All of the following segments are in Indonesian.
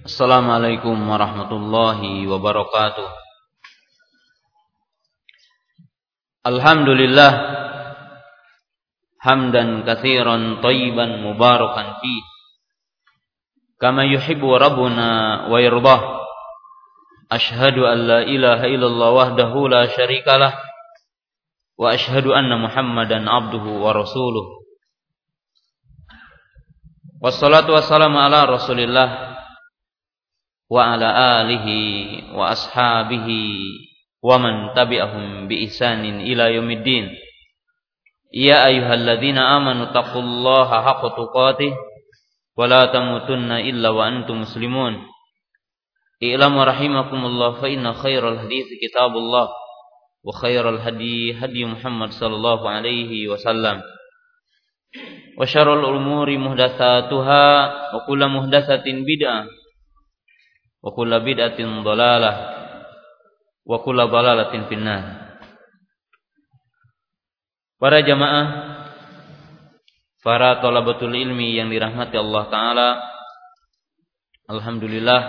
Assalamualaikum warahmatullahi wabarakatuh. Alhamdulillah hamdan katsiran tayyiban mubarakan fi kama yuhibbu rabbuna wa yardah. Ashhadu an la ilaha illallah wahdahu la syarikalah wa ashhadu anna Muhammadan abduhu wa rasuluh. Wassalatu wassalamu ala Rasulillah wa wa ashabihi wa man tabi'ahum bi ihsanin ila ya ayyuhalladzina amanu taqullaha haqqa tuqatih illa wa antum muslimun. I'lamu rahimakumullah fa inna khairal hadithi kitabullah wa khairal hadi Muhammad sallallahu alaihi wasallam. Wa syarrul umuri muhdatsatuha bid'ah wa kullu bid'atin dhalalah wa kullu dhalalatin finnar. Para jamaah para talabatul ilmi yang dirahmati Allah taala Alhamdulillah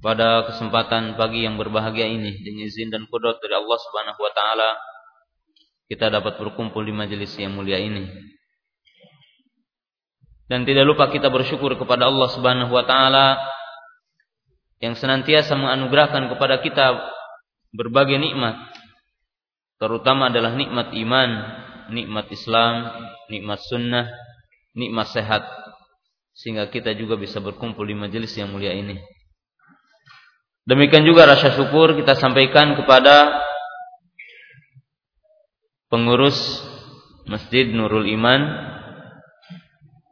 pada kesempatan pagi yang berbahagia ini dengan izin dan kudrat dari Allah Subhanahu wa taala kita dapat berkumpul di majelis yang mulia ini. Dan tidak lupa kita bersyukur kepada Allah Subhanahu wa taala yang senantiasa menganugerahkan kepada kita berbagai nikmat terutama adalah nikmat iman, nikmat Islam, nikmat sunnah, nikmat sehat sehingga kita juga bisa berkumpul di majelis yang mulia ini. Demikian juga rasa syukur kita sampaikan kepada pengurus Masjid Nurul Iman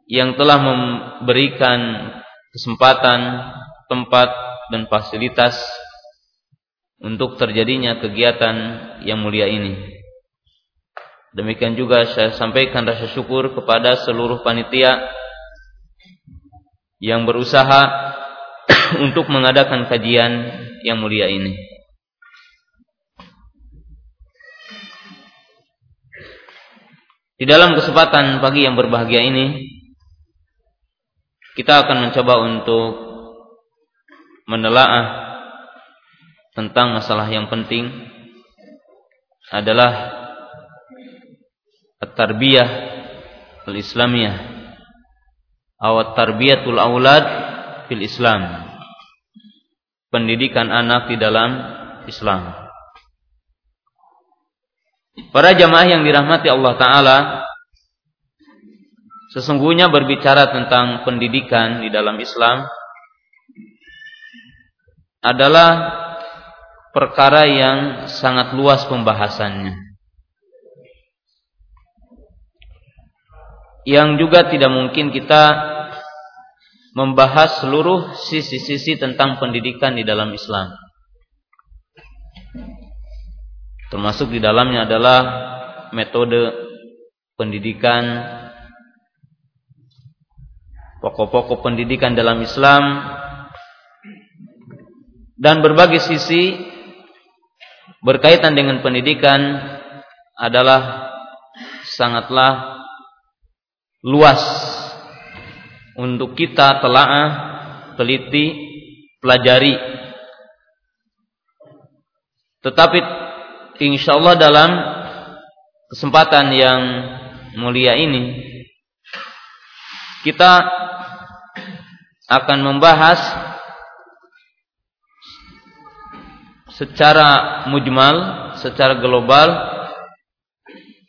yang telah memberikan kesempatan tempat dan fasilitas untuk terjadinya kegiatan yang mulia ini. Demikian juga saya sampaikan rasa syukur kepada seluruh panitia yang berusaha untuk mengadakan kajian yang mulia ini. Di dalam kesempatan pagi yang berbahagia ini, kita akan mencoba untuk menelaah tentang masalah yang penting adalah at-tarbiyah al-islamiyah atau tarbiyatul aulad fil Islam. Pendidikan anak di dalam Islam. Para jamaah yang dirahmati Allah taala sesungguhnya berbicara tentang pendidikan di dalam Islam adalah perkara yang sangat luas pembahasannya. Yang juga tidak mungkin kita membahas seluruh sisi-sisi tentang pendidikan di dalam Islam. Termasuk di dalamnya adalah metode pendidikan, pokok-pokok pendidikan dalam Islam, dan berbagai sisi berkaitan dengan pendidikan adalah sangatlah luas untuk kita telaah, teliti, pelajari. Tetapi insya Allah dalam kesempatan yang mulia ini kita akan membahas secara mujmal, secara global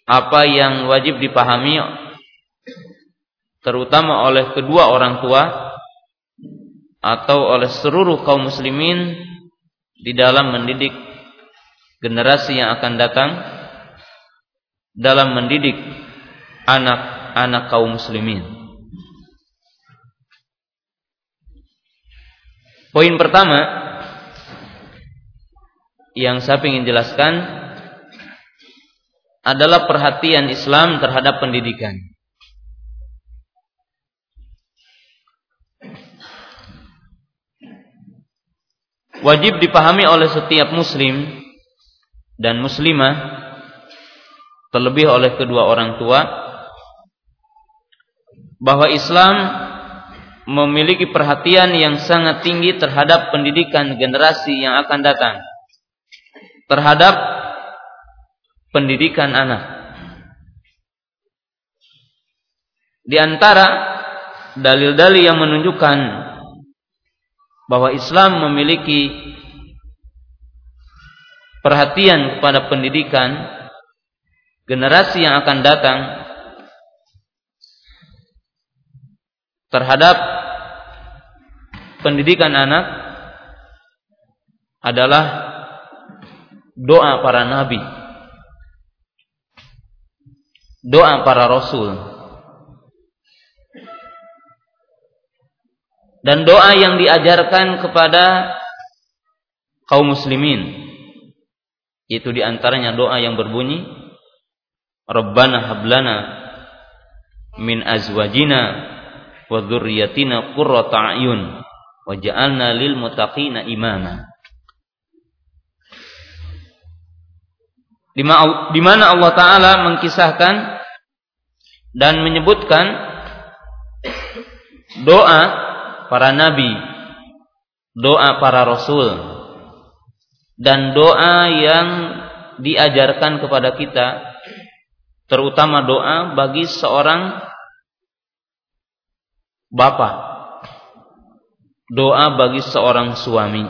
apa yang wajib dipahami terutama oleh kedua orang tua atau oleh seluruh kaum muslimin di dalam mendidik generasi yang akan datang dalam mendidik anak-anak kaum muslimin. Poin pertama yang saya ingin jelaskan adalah perhatian Islam terhadap pendidikan. Wajib dipahami oleh setiap muslim dan muslimah terlebih oleh kedua orang tua bahwa Islam memiliki perhatian yang sangat tinggi terhadap pendidikan generasi yang akan datang. Terhadap pendidikan anak. Di antara dalil-dalil yang menunjukkan bahwa Islam memiliki perhatian kepada pendidikan generasi yang akan datang terhadap pendidikan anak adalah doa para nabi, doa para rasul, dan doa yang diajarkan kepada kaum muslimin. Itu di antaranya doa yang berbunyi, Rabbana hablana min azwajina wa dzurriyyatina qurrata a'yun waj'alna lil muttaqina imama. Di mana Allah taala mengkisahkan dan menyebutkan doa para nabi, doa para rasul dan doa yang diajarkan kepada kita terutama doa bagi seorang bapak doa bagi seorang suami.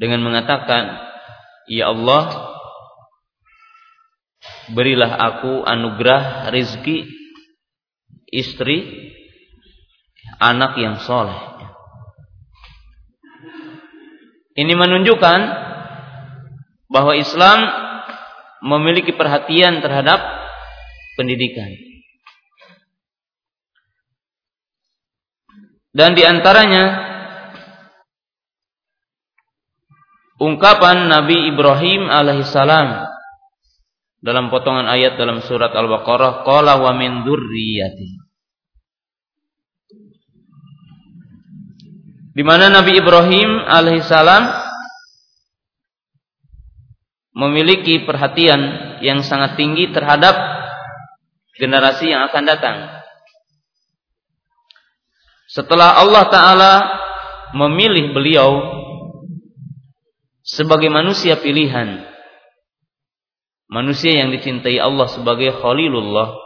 Dengan mengatakan ya Allah berilah aku anugerah rezeki istri anak yang soleh. Ini menunjukkan bahwa Islam memiliki perhatian terhadap pendidikan. Dan di antaranya ungkapan Nabi Ibrahim alaihissalam dalam potongan ayat dalam surat Al-Baqarah qala wa min dzurriyyati di mana Nabi Ibrahim alaihissalam memiliki perhatian yang sangat tinggi terhadap generasi yang akan datang setelah Allah Ta'ala memilih beliau sebagai manusia pilihan. Manusia yang dicintai Allah sebagai Khalilullah.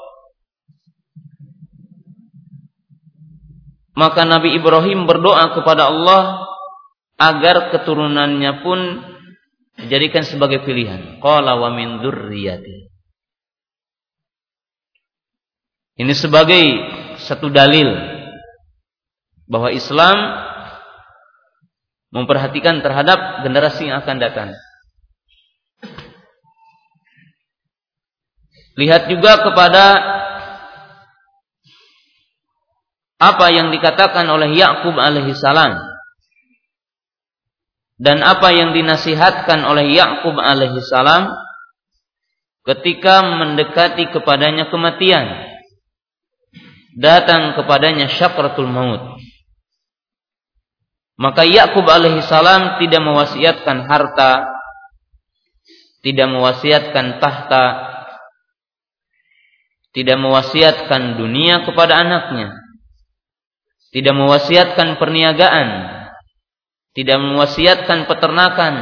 Maka Nabi Ibrahim berdoa kepada Allah agar keturunannya pun dijadikan sebagai pilihan. Qala wa min dzurriyyati. Ini sebagai satu dalil bahwa Islam memperhatikan terhadap generasi yang akan datang. Lihat juga kepada apa yang dikatakan oleh Yakub alaihi salam. Dan apa yang dinasihatkan oleh Yakub alaihi salam ketika mendekati kepadanya kematian. Datang kepadanya syakratul maut. Maka Yakub alaihi salam tidak mewasiatkan harta, tidak mewasiatkan tahta, tidak mewasiatkan dunia kepada anaknya, tidak mewasiatkan perniagaan, tidak mewasiatkan peternakan,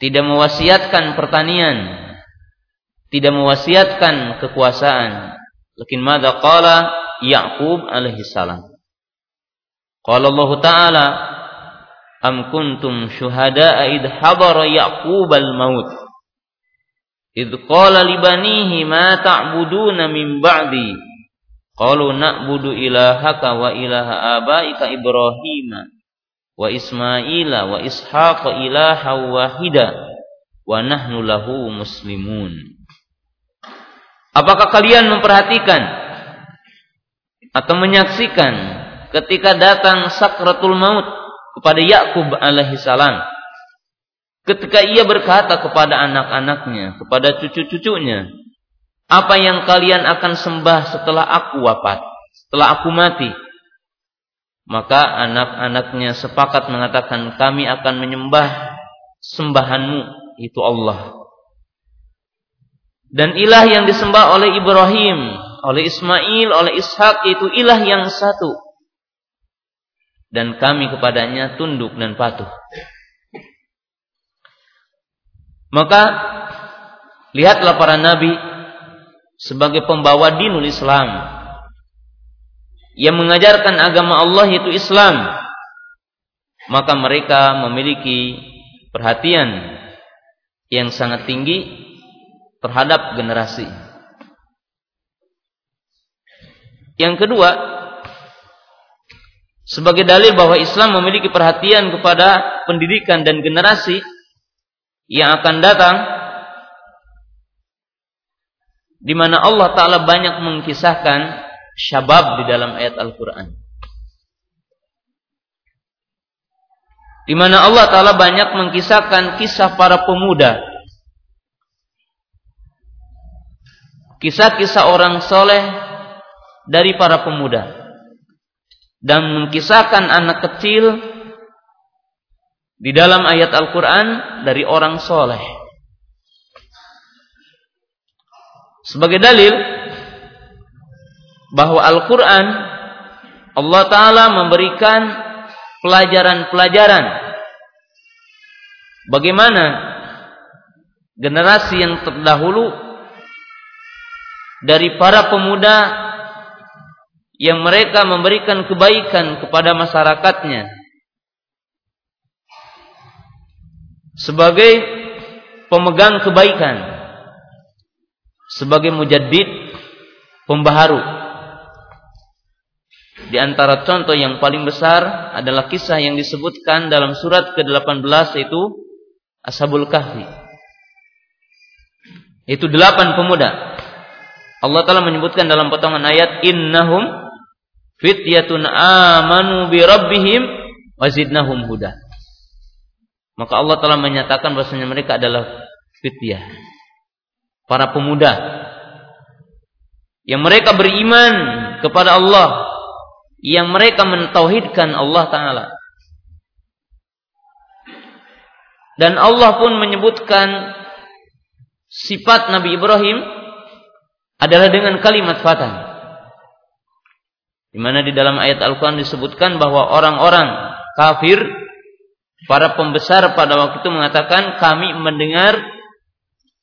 tidak mewasiatkan pertanian, tidak mewasiatkan kekuasaan. Lakin mada qala Yaqub alaihi salam. Qala Allah Ta'ala Am kuntum syuhada'a id hadara Ya'qub al-maut Id qala libanihi ma ta'buduna min ba'di? Qalu na'budu ilahaka wa ilaha abaika Ibrahim wa Ismaila wa Ishaqa ilaha wahida wa nahnu lahu muslimun. Apakah kalian memperhatikan atau menyaksikan ketika datang sakratul maut kepada Yakub alaihi salam ketika ia berkata kepada anak-anaknya kepada cucu-cucunya apa yang kalian akan sembah setelah aku wafat setelah aku mati maka anak-anaknya sepakat mengatakan kami akan menyembah sembahanmu itu Allah dan ilah yang disembah oleh Ibrahim oleh Ismail, oleh Ishak itu ilah yang satu. Dan kami kepadanya tunduk dan patuh. Maka lihatlah para nabi sebagai pembawa dinul Islam yang mengajarkan agama Allah yaitu Islam. Maka mereka memiliki perhatian yang sangat tinggi terhadap generasi. Yang kedua, sebagai dalil bahwa Islam memiliki perhatian kepada pendidikan dan generasi yang akan datang di mana Allah taala banyak mengkisahkan syabab di dalam ayat Al-Qur'an. Di mana Allah taala banyak mengkisahkan kisah para pemuda. Kisah-kisah orang soleh dari para pemuda dan mengkisahkan anak kecil di dalam ayat Al-Quran dari orang soleh. Sebagai dalil bahwa Al-Quran Allah Ta'ala memberikan pelajaran-pelajaran bagaimana generasi yang terdahulu dari para pemuda yang mereka memberikan kebaikan kepada masyarakatnya sebagai pemegang kebaikan sebagai mujaddid pembaharu di antara contoh yang paling besar adalah kisah yang disebutkan dalam surat ke-18 yaitu Ashabul Kahfi. Itu delapan pemuda. Allah Ta'ala menyebutkan dalam potongan ayat innahum fityatun amanu bi rabbihim wazidnahum huda. Maka Allah telah menyatakan bahwasanya mereka adalah fityah. Para pemuda yang mereka beriman kepada Allah yang mereka mentauhidkan Allah taala. Dan Allah pun menyebutkan sifat Nabi Ibrahim adalah dengan kalimat fatan. Di mana di dalam ayat Al-Qur'an disebutkan bahwa orang-orang kafir para pembesar pada waktu itu mengatakan kami mendengar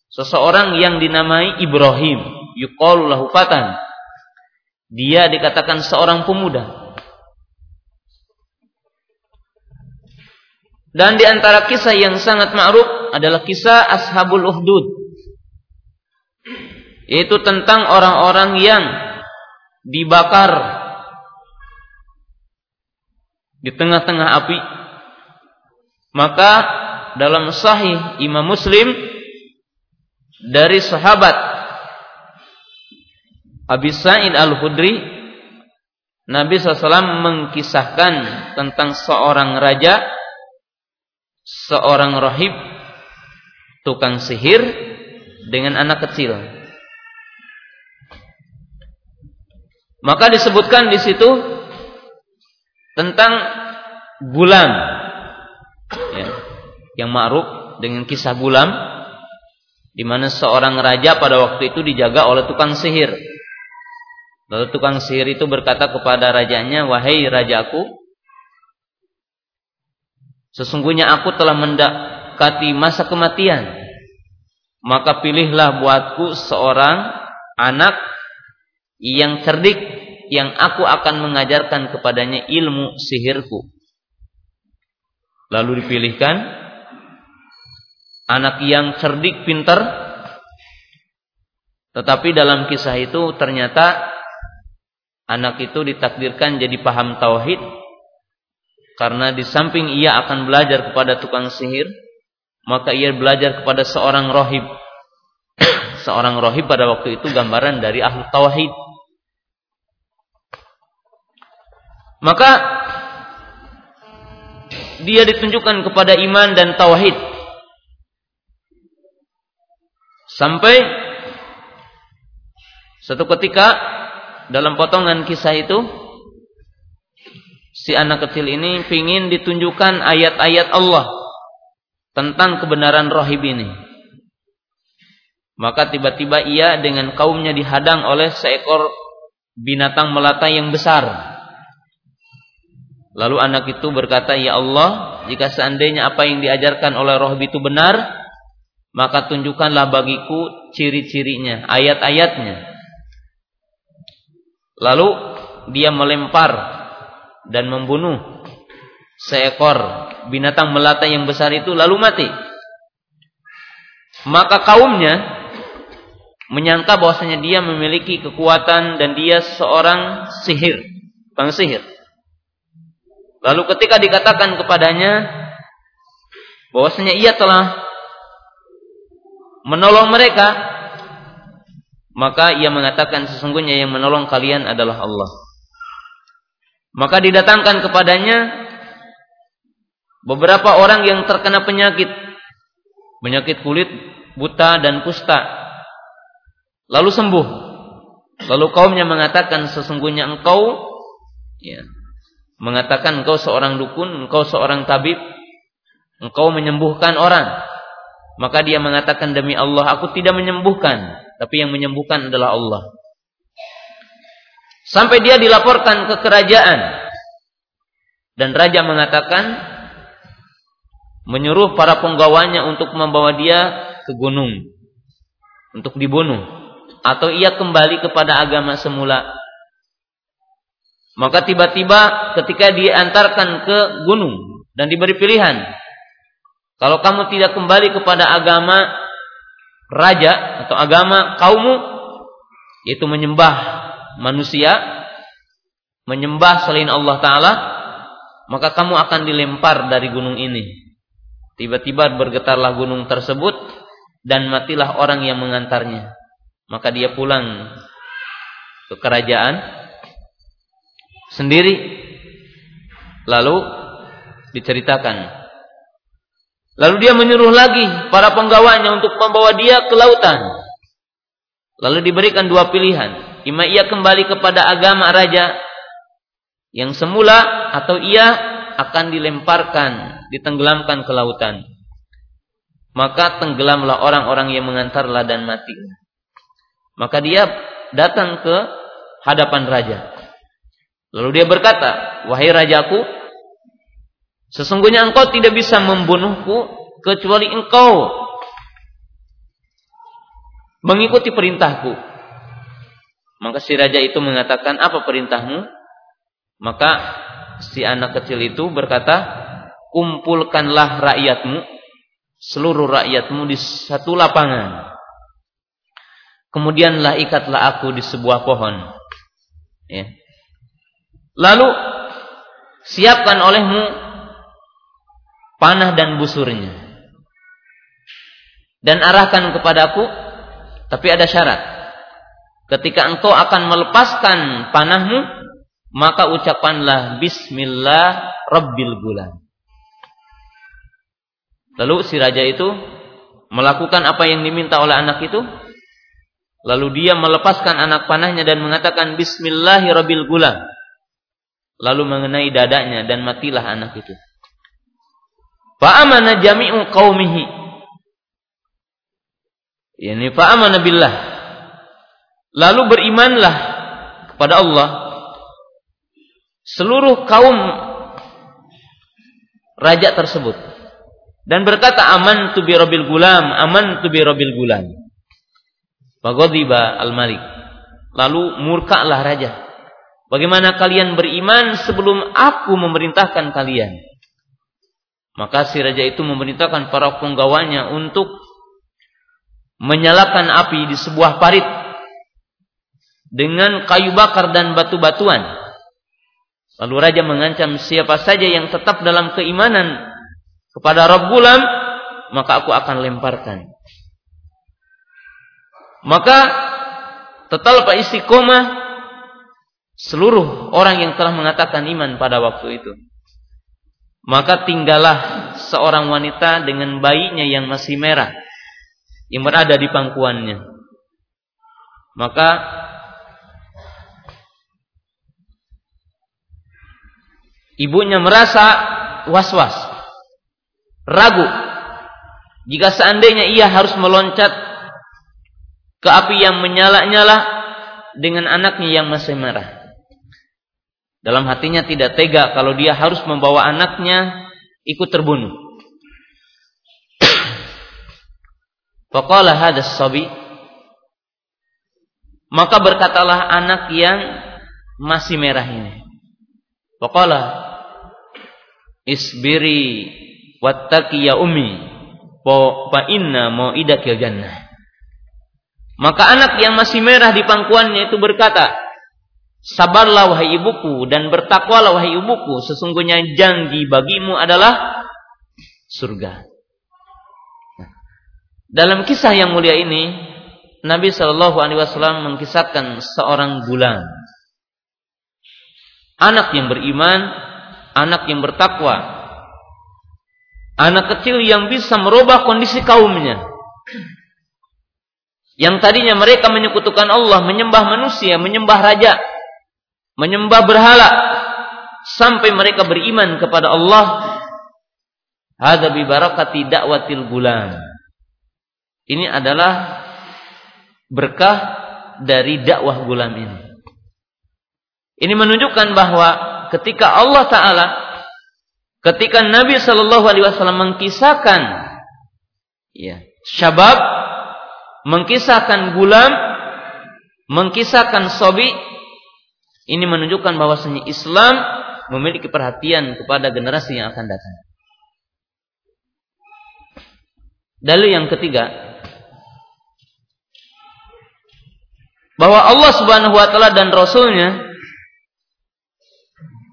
seseorang yang dinamai Ibrahim yuqalu dia dikatakan seorang pemuda. Dan di antara kisah yang sangat ma'ruf adalah kisah Ashabul Uhdud. Yaitu tentang orang-orang yang dibakar di tengah-tengah api. Maka dalam sahih Imam Muslim dari sahabat Abi Sa'id Al-Khudri Nabi SAW mengkisahkan tentang seorang raja seorang rahib tukang sihir dengan anak kecil. Maka disebutkan di situ tentang ya, yang ma'ruf dengan kisah gulam di mana seorang raja pada waktu itu dijaga oleh tukang sihir. Lalu tukang sihir itu berkata kepada rajanya, "Wahai rajaku, sesungguhnya aku telah mendekati masa kematian. Maka pilihlah buatku seorang anak yang cerdik yang aku akan mengajarkan kepadanya ilmu sihirku." Lalu dipilihkan anak yang cerdik, pintar, tetapi dalam kisah itu ternyata anak itu ditakdirkan jadi paham tauhid karena di samping ia akan belajar kepada tukang sihir maka ia belajar kepada seorang rohib. Seorang rohib pada waktu itu gambaran dari ahli tauhid. Maka dia ditunjukkan kepada iman dan tauhid sampai satu ketika dalam potongan kisah itu si anak kecil ini ingin ditunjukkan ayat-ayat Allah tentang kebenaran rohib ini. Maka tiba-tiba ia dengan kaumnya dihadang oleh seekor binatang melata yang besar. Lalu anak itu berkata, "Ya Allah, jika seandainya apa yang diajarkan oleh roh itu benar, maka tunjukkanlah bagiku ciri-cirinya, ayat-ayatnya." Lalu dia melempar dan membunuh seekor binatang melata yang besar itu lalu mati. Maka kaumnya menyangka bahwasanya dia memiliki kekuatan dan dia seorang sihir, bang sihir. Lalu ketika dikatakan kepadanya bahwasanya ia telah menolong mereka, maka ia mengatakan sesungguhnya yang menolong kalian adalah Allah. Maka didatangkan kepadanya beberapa orang yang terkena penyakit, penyakit kulit, buta dan kusta lalu sembuh. Lalu kaumnya mengatakan sesungguhnya engkau ya, mengatakan engkau seorang dukun, engkau seorang tabib, engkau menyembuhkan orang. Maka dia mengatakan demi Allah aku tidak menyembuhkan, tapi yang menyembuhkan adalah Allah. Sampai dia dilaporkan ke kerajaan. Dan raja mengatakan menyuruh para penggawanya untuk membawa dia ke gunung untuk dibunuh atau ia kembali kepada agama semula. Maka tiba-tiba ketika diantarkan ke gunung dan diberi pilihan, kalau kamu tidak kembali kepada agama raja atau agama kaummu, yaitu menyembah manusia, menyembah selain Allah Ta'ala, maka kamu akan dilempar dari gunung ini. Tiba-tiba bergetarlah gunung tersebut dan matilah orang yang mengantarnya. Maka dia pulang ke kerajaan sendiri. Lalu diceritakan. Lalu dia menyuruh lagi para penggawanya untuk membawa dia ke lautan. Lalu diberikan dua pilihan. Ima ia kembali kepada agama raja yang semula atau ia akan dilemparkan, ditenggelamkan ke lautan. Maka tenggelamlah orang-orang yang mengantarlah dan mati. Maka dia datang ke hadapan raja. Lalu dia berkata, "Wahai rajaku, sesungguhnya engkau tidak bisa membunuhku kecuali engkau mengikuti perintahku." Maka si raja itu mengatakan, "Apa perintahmu?" Maka si anak kecil itu berkata, "Kumpulkanlah rakyatmu, seluruh rakyatmu di satu lapangan." Kemudianlah ikatlah aku di sebuah pohon. Ya. Lalu siapkan olehmu panah dan busurnya. Dan arahkan kepadaku, tapi ada syarat. Ketika engkau akan melepaskan panahmu, maka ucapanlah Bismillah Rabbil Gulam. Lalu si raja itu melakukan apa yang diminta oleh anak itu, Lalu dia melepaskan anak panahnya dan mengatakan Bismillahirrabbilgulam. Lalu mengenai dadanya dan matilah anak itu. Fa'amana jami'u qawmihi. Yani fa'amana billah. Lalu berimanlah kepada Allah seluruh kaum raja tersebut dan berkata aman tu bi rabbil gulam aman tu bi rabbil gulam Faghadiba al-malik. Lalu murkalah raja. Bagaimana kalian beriman sebelum aku memerintahkan kalian? Maka si raja itu memerintahkan para penggawanya untuk menyalakan api di sebuah parit dengan kayu bakar dan batu-batuan. Lalu raja mengancam siapa saja yang tetap dalam keimanan kepada Rabb Gulam, maka aku akan lemparkan. Maka total pak istiqomah seluruh orang yang telah mengatakan iman pada waktu itu. Maka tinggallah seorang wanita dengan bayinya yang masih merah yang berada di pangkuannya. Maka ibunya merasa was-was, ragu jika seandainya ia harus meloncat ke api yang menyala-nyala dengan anaknya yang masih merah. Dalam hatinya tidak tega kalau dia harus membawa anaknya ikut terbunuh. Faqala hadas sabi maka berkatalah anak yang masih merah ini. Faqala isbiri wattaqi ya ummi fa inna mau'idakil jannah. Maka anak yang masih merah di pangkuannya itu berkata, Sabarlah wahai ibuku dan bertakwalah wahai ibuku, sesungguhnya janji bagimu adalah surga. Nah, dalam kisah yang mulia ini, Nabi Shallallahu Alaihi Wasallam mengkisahkan seorang gulam, anak yang beriman, anak yang bertakwa, anak kecil yang bisa merubah kondisi kaumnya. Yang tadinya mereka menyekutukan Allah, menyembah manusia, menyembah raja, menyembah berhala sampai mereka beriman kepada Allah. Hadza bi barakati da'watil gulam. Ini adalah berkah dari dakwah gulam ini. Ini menunjukkan bahwa ketika Allah taala ketika Nabi Shallallahu alaihi wasallam mengkisahkan ya, syabab mengkisahkan gulam mengkisahkan sobi ini menunjukkan bahwasanya Islam memiliki perhatian kepada generasi yang akan datang. Dalil yang ketiga bahwa Allah Subhanahu wa taala dan rasulnya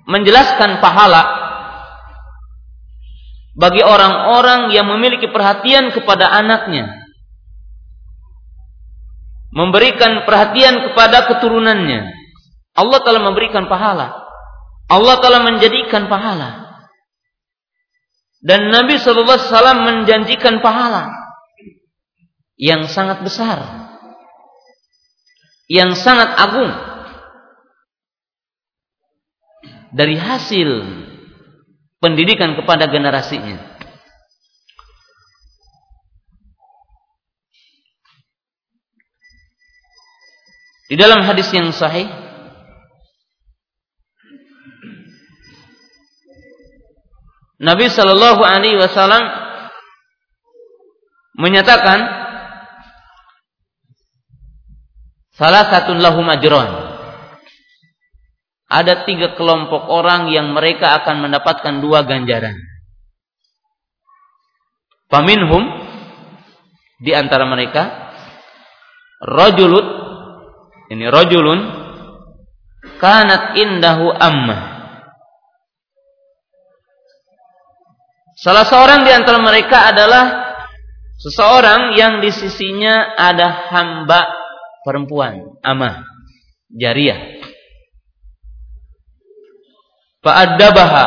menjelaskan pahala bagi orang-orang yang memiliki perhatian kepada anaknya memberikan perhatian kepada keturunannya Allah telah memberikan pahala. Allah telah menjadikan pahala. Dan Nabi Wasallam menjanjikan pahala yang sangat besar, yang sangat agung dari hasil pendidikan kepada generasinya. Di dalam hadis yang sahih Nabi Shallallahu Alaihi Wasallam menyatakan salah satu lahum ajron. Ada tiga kelompok orang yang mereka akan mendapatkan dua ganjaran. Paminhum di antara mereka rojulut ini rojulun kanat indahu ammah Salah seorang di antara mereka adalah seseorang yang di sisinya ada hamba perempuan, amah, jariah. Fa'addabaha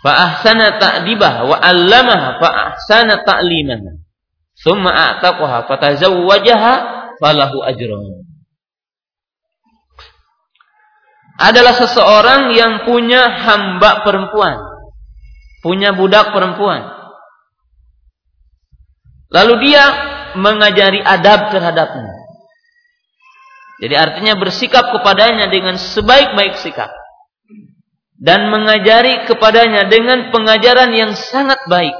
fa'ahsana ta'dibah wa 'allamaha fa'ahsana ta'limaha. Tsumma a'taqaha fatazawwajaha falahu ajrun. Adalah seseorang yang punya hamba perempuan punya budak perempuan. Lalu dia mengajari adab terhadapnya. Jadi artinya bersikap kepadanya dengan sebaik-baik sikap. Dan mengajari kepadanya dengan pengajaran yang sangat baik.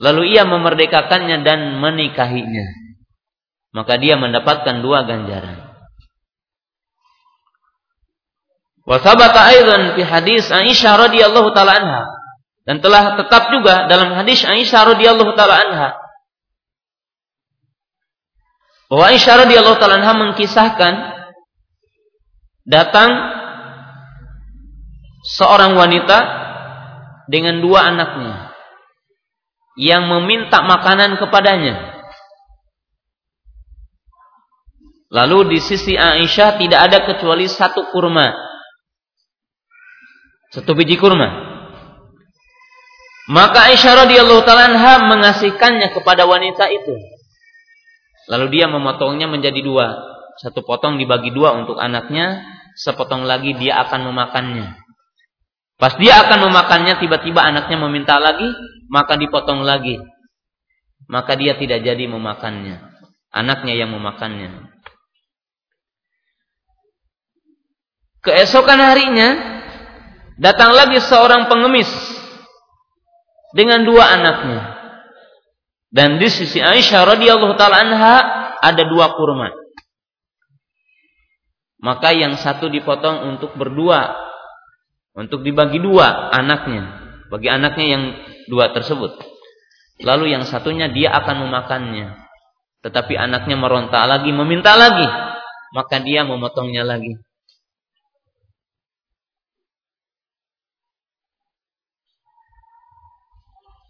Lalu ia memerdekakannya dan menikahinya. Maka dia mendapatkan dua ganjaran. Wa sabata aidan fi hadis Aisyah radhiyallahu taala anha. Dan telah tetap juga dalam hadis Aisyah radhiyallahu taala anha. Bahwa Aisyah radhiyallahu taala anha mengkisahkan datang seorang wanita dengan dua anaknya yang meminta makanan kepadanya. Lalu di sisi Aisyah tidak ada kecuali satu kurma satu biji kurma. Maka Aisyah radhiyallahu taala mengasihkannya kepada wanita itu. Lalu dia memotongnya menjadi dua. Satu potong dibagi dua untuk anaknya, sepotong lagi dia akan memakannya. Pas dia akan memakannya, tiba-tiba anaknya meminta lagi, maka dipotong lagi. maka dia tidak jadi memakannya. Anaknya yang memakannya. Keesokan harinya datang lagi seorang pengemis dengan dua anaknya. Dan di sisi Aisyah radhiyallahu taala anha ada dua kurma. Maka yang satu dipotong untuk berdua, untuk dibagi dua anaknya, bagi anaknya yang dua tersebut. Lalu yang satunya dia akan memakannya. Tetapi anaknya meronta lagi, meminta lagi. Maka dia memotongnya lagi.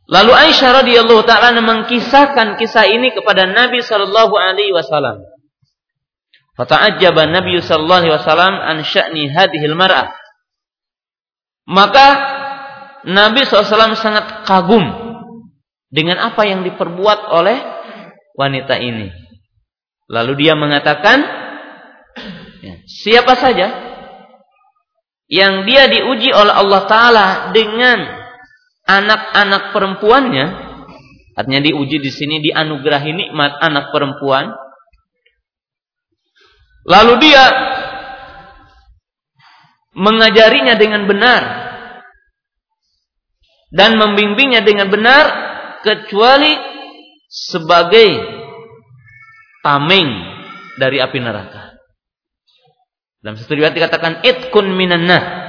Lalu Aisyah radhiyallahu taala mengkisahkan kisah ini kepada Nabi sallallahu alaihi wasallam. Fata'ajjaba Nabi sallallahu alaihi wasallam an sya'ni hadhil mar'ah. Maka Nabi SAW sangat kagum dengan apa yang diperbuat oleh wanita ini. Lalu dia mengatakan, ya, siapa saja yang dia diuji oleh Allah Taala dengan anak-anak perempuannya, artinya diuji di sini dianugerahi nikmat anak perempuan. Lalu dia mengajarinya dengan benar dan membimbingnya dengan benar kecuali sebagai tameng dari api neraka. Dalam satu riwayat dikatakan itkun minannah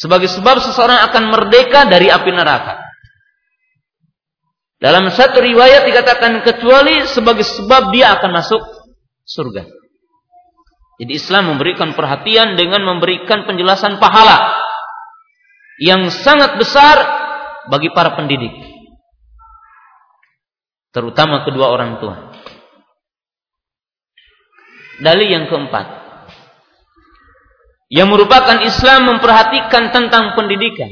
sebagai sebab seseorang akan merdeka dari api neraka. Dalam satu riwayat dikatakan kecuali sebagai sebab dia akan masuk surga. Jadi Islam memberikan perhatian dengan memberikan penjelasan pahala yang sangat besar bagi para pendidik. Terutama kedua orang tua. Dalil yang keempat yang merupakan Islam memperhatikan tentang pendidikan.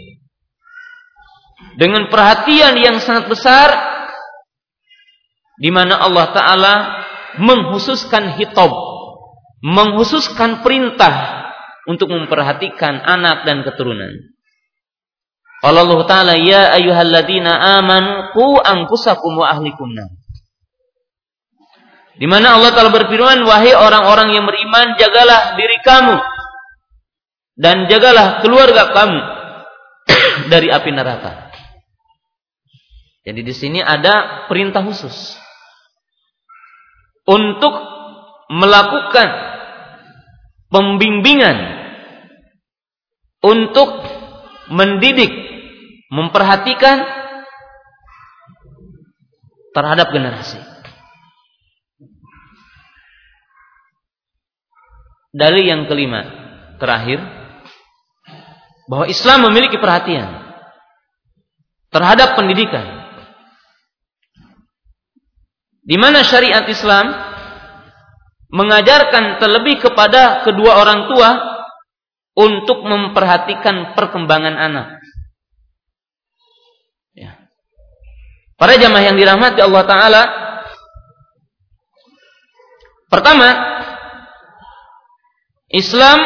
Dengan perhatian yang sangat besar di mana Allah taala menghususkan hitab menghususkan perintah untuk memperhatikan anak dan keturunan. Allah taala ya ayyuhalladzina amanu qu anfusakum wa ahlikum Di mana Allah taala berfirman wahai orang-orang yang beriman jagalah diri kamu dan jagalah keluarga kamu dari api neraka. Jadi di sini ada perintah khusus untuk melakukan pembimbingan untuk mendidik, memperhatikan terhadap generasi. Dalil yang kelima, terakhir, bahwa Islam memiliki perhatian terhadap pendidikan. Di mana syariat Islam mengajarkan terlebih kepada kedua orang tua untuk memperhatikan perkembangan anak. Ya. Para jamaah yang dirahmati Allah Ta'ala Pertama Islam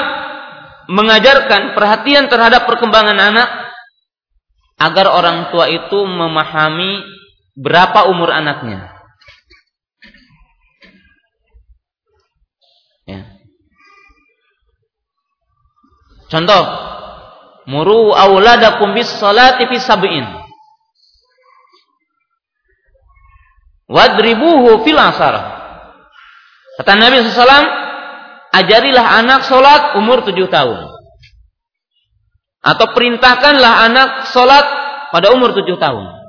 mengajarkan perhatian terhadap perkembangan anak agar orang tua itu memahami berapa umur anaknya. Ya. Contoh, muru auladakum bis salati fi sab'in. Wadribuhu fil asar. Kata Nabi sallallahu ajarilah anak sholat umur tujuh tahun. Atau perintahkanlah anak sholat pada umur tujuh tahun.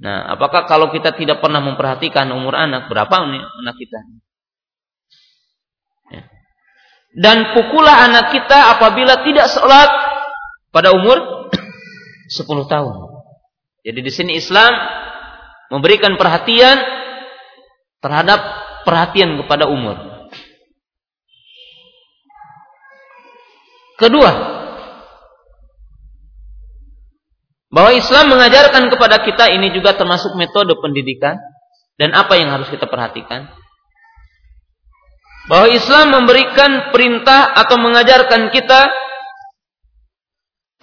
Nah, apakah kalau kita tidak pernah memperhatikan umur anak, berapa anak kita? Ya. Dan pukullah anak kita apabila tidak sholat pada umur sepuluh tahun. Jadi di sini Islam memberikan perhatian terhadap perhatian kepada umur. Kedua, bahwa Islam mengajarkan kepada kita ini juga termasuk metode pendidikan dan apa yang harus kita perhatikan. Bahwa Islam memberikan perintah atau mengajarkan kita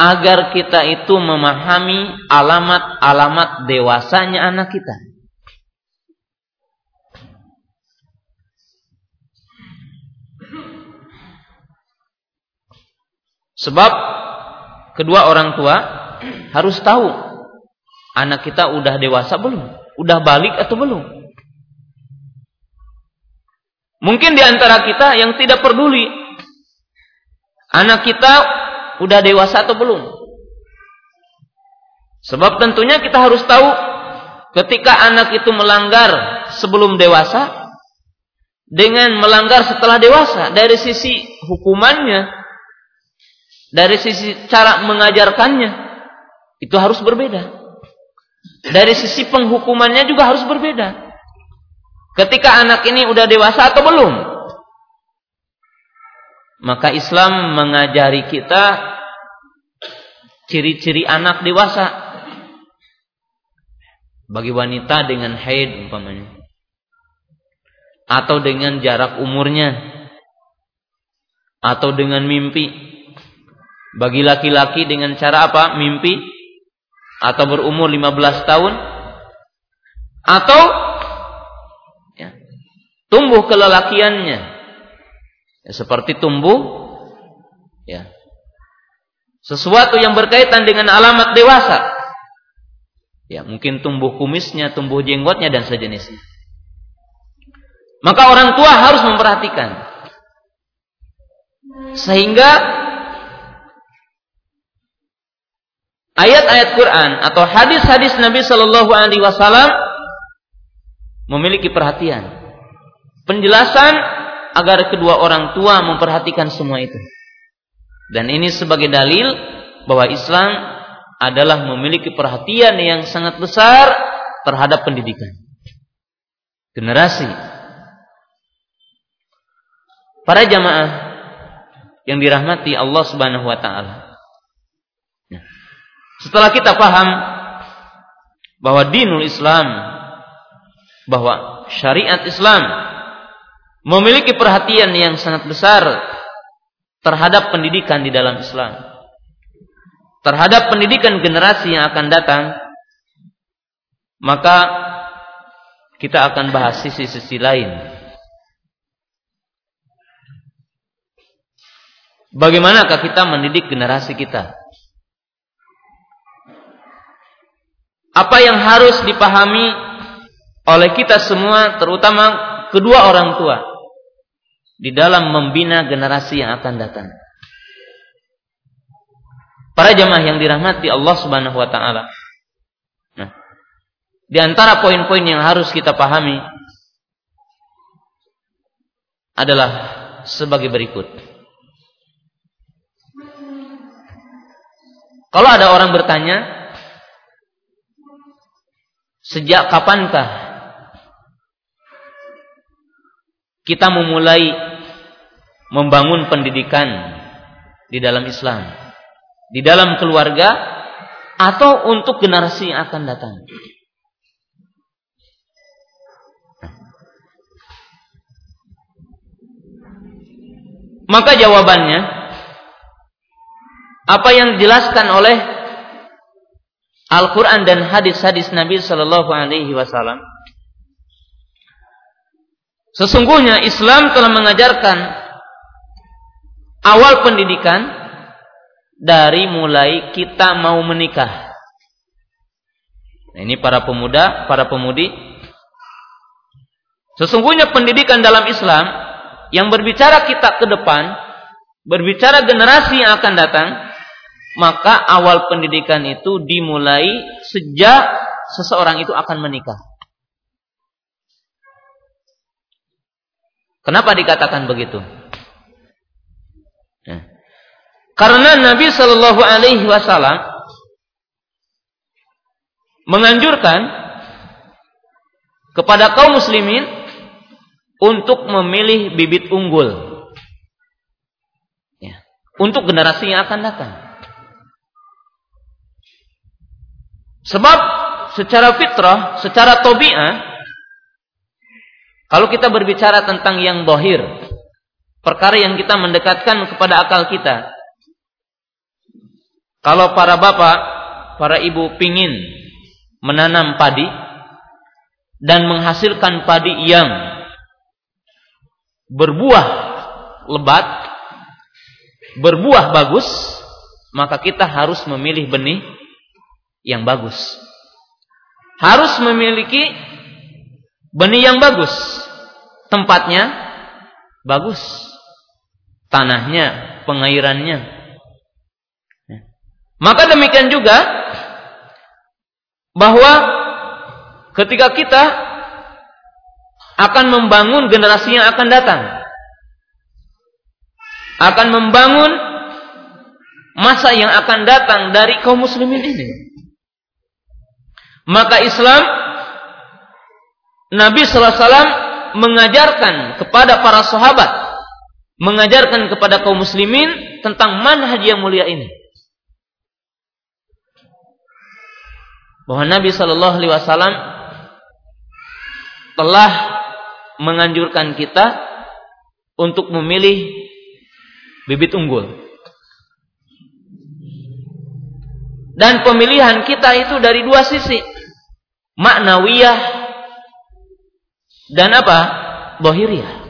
agar kita itu memahami alamat-alamat dewasanya anak kita. Sebab kedua orang tua harus tahu anak kita udah dewasa belum, udah balik atau belum. Mungkin di antara kita yang tidak peduli anak kita udah dewasa atau belum. Sebab tentunya kita harus tahu ketika anak itu melanggar sebelum dewasa dengan melanggar setelah dewasa dari sisi hukumannya dari sisi cara mengajarkannya itu harus berbeda. Dari sisi penghukumannya juga harus berbeda. Ketika anak ini udah dewasa atau belum? Maka Islam mengajari kita ciri-ciri anak dewasa. Bagi wanita dengan haid umpamanya. Atau dengan jarak umurnya. Atau dengan mimpi bagi laki-laki dengan cara apa? Mimpi? Atau berumur 15 tahun? Atau ya, tumbuh kelelakiannya? Ya, seperti tumbuh ya sesuatu yang berkaitan dengan alamat dewasa. Ya mungkin tumbuh kumisnya tumbuh jenggotnya dan sejenisnya. Maka orang tua harus memperhatikan. Sehingga ayat-ayat Quran atau hadis-hadis Nabi Shallallahu Alaihi Wasallam memiliki perhatian, penjelasan agar kedua orang tua memperhatikan semua itu. Dan ini sebagai dalil bahwa Islam adalah memiliki perhatian yang sangat besar terhadap pendidikan. Generasi. Para jamaah yang dirahmati Allah Subhanahu wa taala. Setelah kita paham bahwa dinul Islam, bahwa syariat Islam memiliki perhatian yang sangat besar terhadap pendidikan di dalam Islam. Terhadap pendidikan generasi yang akan datang, maka kita akan bahas sisi-sisi lain. Bagaimanakah kita mendidik generasi kita? Apa yang harus dipahami oleh kita semua terutama kedua orang tua di dalam membina generasi yang akan datang. Para jemaah yang dirahmati Allah Subhanahu wa taala. Nah, di antara poin-poin yang harus kita pahami adalah sebagai berikut. Kalau ada orang bertanya, Sejak kapankah kita memulai membangun pendidikan di dalam Islam, di dalam keluarga, atau untuk generasi yang akan datang? Maka jawabannya apa yang dijelaskan oleh Al-Quran dan hadis-hadis Nabi Sallallahu Alaihi Wasallam. Sesungguhnya Islam telah mengajarkan awal pendidikan dari mulai kita mau menikah. Nah, ini para pemuda, para pemudi. Sesungguhnya pendidikan dalam Islam yang berbicara kita ke depan, berbicara generasi yang akan datang, maka awal pendidikan itu dimulai sejak seseorang itu akan menikah. Kenapa dikatakan begitu? Ya. Karena Nabi Shallallahu Alaihi Wasallam menganjurkan kepada kaum muslimin untuk memilih bibit unggul ya, untuk generasi yang akan datang. Sebab secara fitrah, secara tobi'ah, kalau kita berbicara tentang yang bohir, perkara yang kita mendekatkan kepada akal kita, Kalau para bapak, para ibu pingin menanam padi dan menghasilkan padi yang berbuah lebat, berbuah bagus, maka kita harus memilih benih yang bagus. Harus memiliki benih yang bagus. Tempatnya bagus. Tanahnya, pengairannya, maka demikian juga bahwa ketika kita akan membangun generasi yang akan datang, akan membangun masa yang akan datang dari kaum muslimin ini. Maka Islam Nabi sallallahu alaihi wasallam mengajarkan kepada para sahabat, mengajarkan kepada kaum muslimin tentang manhaj yang mulia ini. bahwa Nabi Shallallahu Alaihi Wasallam telah menganjurkan kita untuk memilih bibit unggul. Dan pemilihan kita itu dari dua sisi. Maknawiyah dan apa? Dohiriyah.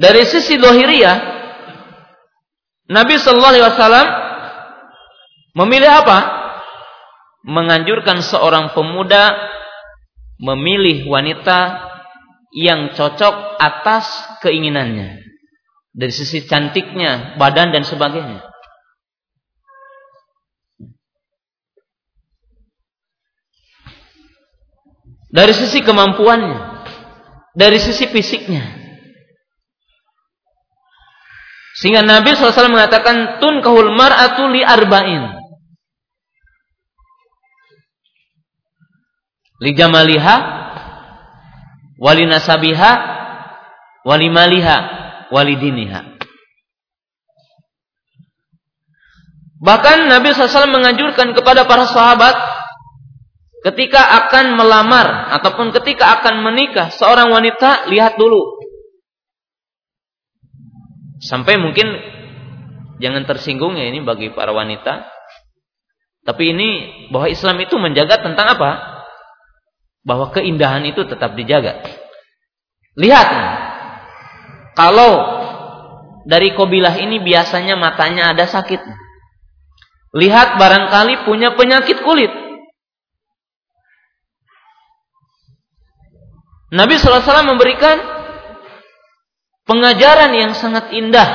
Dari sisi dohiriyah, Nabi Shallallahu Alaihi Wasallam Memilih apa? Menganjurkan seorang pemuda memilih wanita yang cocok atas keinginannya. Dari sisi cantiknya, badan dan sebagainya. Dari sisi kemampuannya, dari sisi fisiknya. Sehingga Nabi SAW mengatakan tun kahul mar'atu li arba'in. li jamaliha wali nasabiha wali maliha wali diniha Bahkan Nabi SAW menganjurkan kepada para sahabat ketika akan melamar ataupun ketika akan menikah seorang wanita lihat dulu sampai mungkin jangan tersinggung ya ini bagi para wanita tapi ini bahwa Islam itu menjaga tentang apa bahwa keindahan itu tetap dijaga. Lihat, kalau dari kobilah ini biasanya matanya ada sakit. Lihat barangkali punya penyakit kulit. Nabi SAW memberikan pengajaran yang sangat indah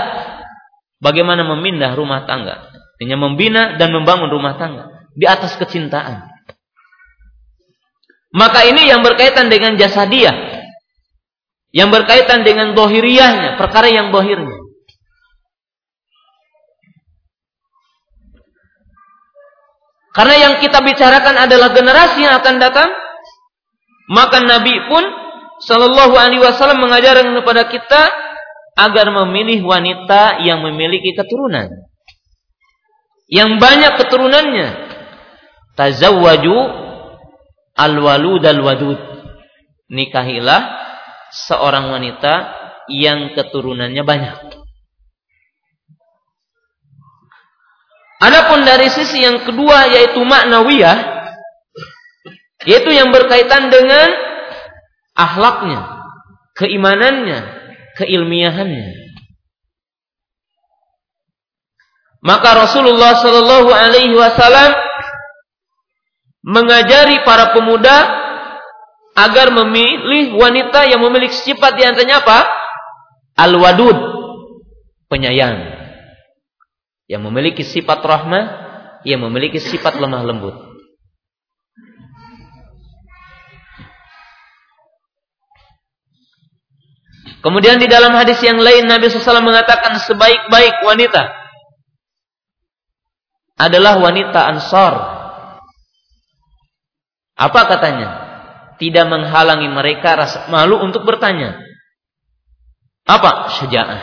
bagaimana memindah rumah tangga. Artinya membina dan membangun rumah tangga di atas kecintaan. Maka ini yang berkaitan dengan jasa dia. Yang berkaitan dengan dohiriyahnya. Perkara yang dohirnya. Karena yang kita bicarakan adalah generasi yang akan datang. Maka Nabi pun Sallallahu Alaihi Wasallam mengajarkan kepada kita agar memilih wanita yang memiliki keturunan, yang banyak keturunannya. Tazawwaju al-walud al-wadud. Nikahilah seorang wanita yang keturunannya banyak. Adapun dari sisi yang kedua yaitu maknawiyah yaitu yang berkaitan dengan akhlaknya, keimanannya, keilmiahannya. Maka Rasulullah Shallallahu alaihi wasallam mengajari para pemuda agar memilih wanita yang memiliki sifat di antaranya apa? Al-wadud, penyayang. Yang memiliki sifat rahmah, yang memiliki sifat lemah lembut. Kemudian di dalam hadis yang lain Nabi SAW mengatakan sebaik-baik wanita adalah wanita ansar apa katanya? Tidak menghalangi mereka rasa malu untuk bertanya. Apa? Syaja'ah.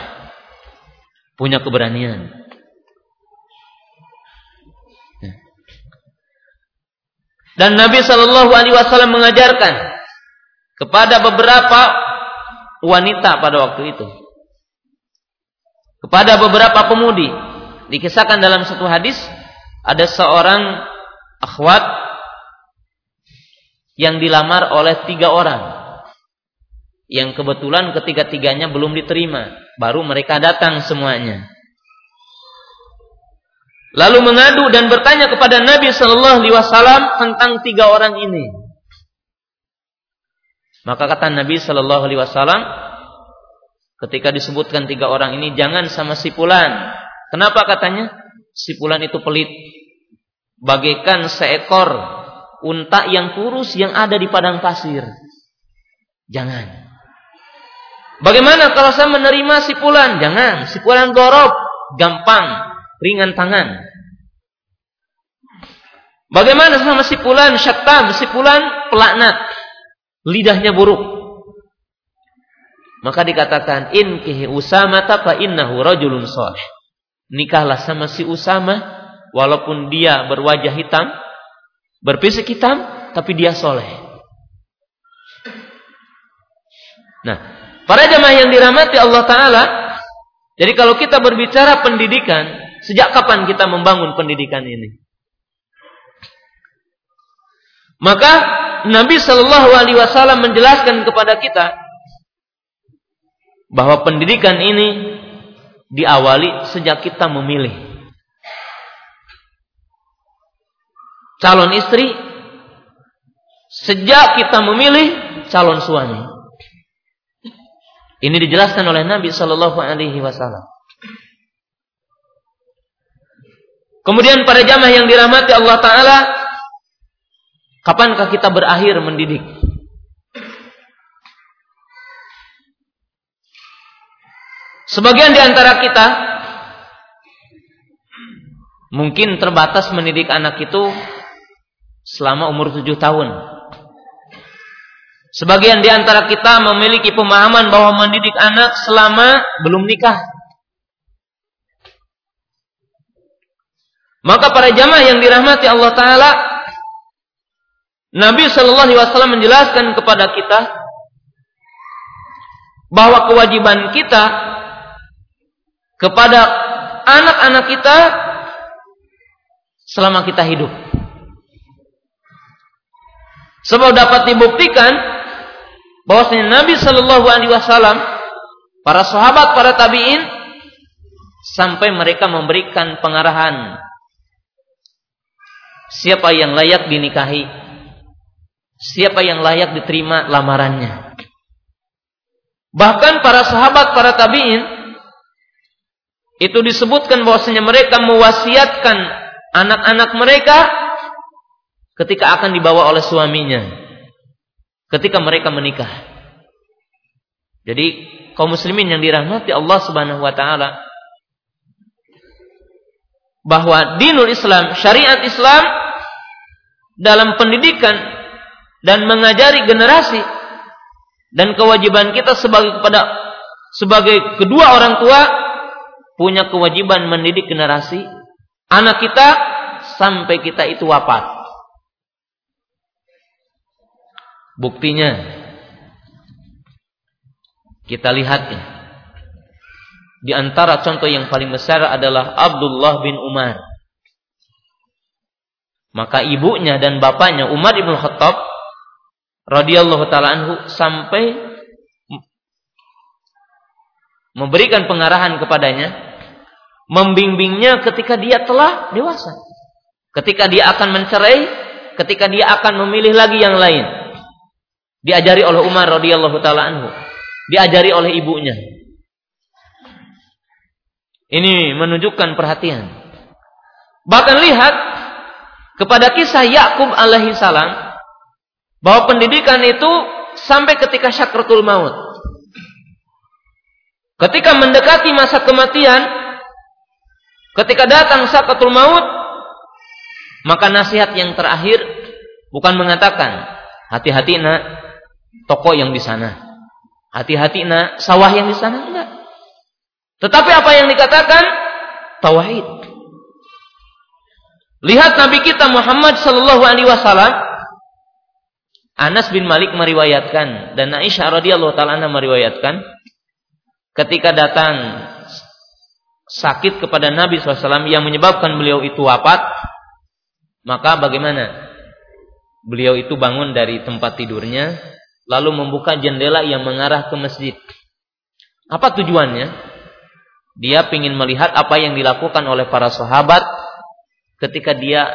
Punya keberanian. Dan Nabi Shallallahu Alaihi Wasallam mengajarkan kepada beberapa wanita pada waktu itu, kepada beberapa pemudi. Dikisahkan dalam satu hadis ada seorang akhwat yang dilamar oleh tiga orang. Yang kebetulan ketiga-tiganya belum diterima. Baru mereka datang semuanya. Lalu mengadu dan bertanya kepada Nabi Shallallahu Alaihi Wasallam tentang tiga orang ini. Maka kata Nabi Shallallahu Alaihi Wasallam, ketika disebutkan tiga orang ini jangan sama si Pulan. Kenapa katanya? Si Pulan itu pelit, bagaikan seekor unta yang kurus yang ada di padang pasir. Jangan. Bagaimana kalau saya menerima si Pulan? Jangan. Si Pulan gorob, gampang, ringan tangan. Bagaimana sama si Pulan syatam, si pelaknat, lidahnya buruk. Maka dikatakan in Usama fa innahu rajulun salih. Nikahlah sama si Usama walaupun dia berwajah hitam, berfisik hitam, tapi dia soleh. Nah, para jemaah yang dirahmati Allah Ta'ala, jadi kalau kita berbicara pendidikan, sejak kapan kita membangun pendidikan ini? Maka Nabi Shallallahu Alaihi Wasallam menjelaskan kepada kita bahwa pendidikan ini diawali sejak kita memilih. calon istri sejak kita memilih calon suami. Ini dijelaskan oleh Nabi Shallallahu Alaihi Wasallam. Kemudian pada jamaah yang dirahmati Allah Taala, kapankah kita berakhir mendidik? Sebagian di antara kita mungkin terbatas mendidik anak itu selama umur tujuh tahun. Sebagian di antara kita memiliki pemahaman bahwa mendidik anak selama belum nikah. Maka para jamaah yang dirahmati Allah Taala, Nabi Shallallahu Alaihi Wasallam menjelaskan kepada kita bahwa kewajiban kita kepada anak-anak kita selama kita hidup. Sebab dapat dibuktikan bahwasanya Nabi Shallallahu Alaihi Wasallam, para sahabat, para tabiin, sampai mereka memberikan pengarahan siapa yang layak dinikahi, siapa yang layak diterima lamarannya. Bahkan para sahabat, para tabiin, itu disebutkan bahwasanya mereka mewasiatkan anak-anak mereka ketika akan dibawa oleh suaminya ketika mereka menikah. Jadi kaum muslimin yang dirahmati Allah Subhanahu wa taala bahwa dinul Islam, syariat Islam dalam pendidikan dan mengajari generasi dan kewajiban kita sebagai kepada sebagai kedua orang tua punya kewajiban mendidik generasi anak kita sampai kita itu wafat. Buktinya kita lihat ya. Di antara contoh yang paling besar adalah Abdullah bin Umar. Maka ibunya dan bapaknya Umar ibn Khattab radhiyallahu taala anhu sampai memberikan pengarahan kepadanya, membimbingnya ketika dia telah dewasa. Ketika dia akan mencerai, ketika dia akan memilih lagi yang lain. Diajari oleh Umar radhiyallahu taala anhu. Diajari oleh ibunya. Ini menunjukkan perhatian. Bahkan lihat kepada kisah Yakub alaihi salam bahwa pendidikan itu sampai ketika syakratul maut. Ketika mendekati masa kematian, ketika datang syakratul maut, maka nasihat yang terakhir bukan mengatakan, hati-hati nak, toko yang di sana. Hati-hati nak sawah yang di sana enggak. Tetapi apa yang dikatakan tauhid. Lihat Nabi kita Muhammad sallallahu alaihi wasallam Anas bin Malik meriwayatkan dan Aisyah radhiyallahu taala meriwayatkan ketika datang sakit kepada Nabi SAW yang menyebabkan beliau itu wafat, maka bagaimana? Beliau itu bangun dari tempat tidurnya, lalu membuka jendela yang mengarah ke masjid. Apa tujuannya? Dia ingin melihat apa yang dilakukan oleh para sahabat ketika dia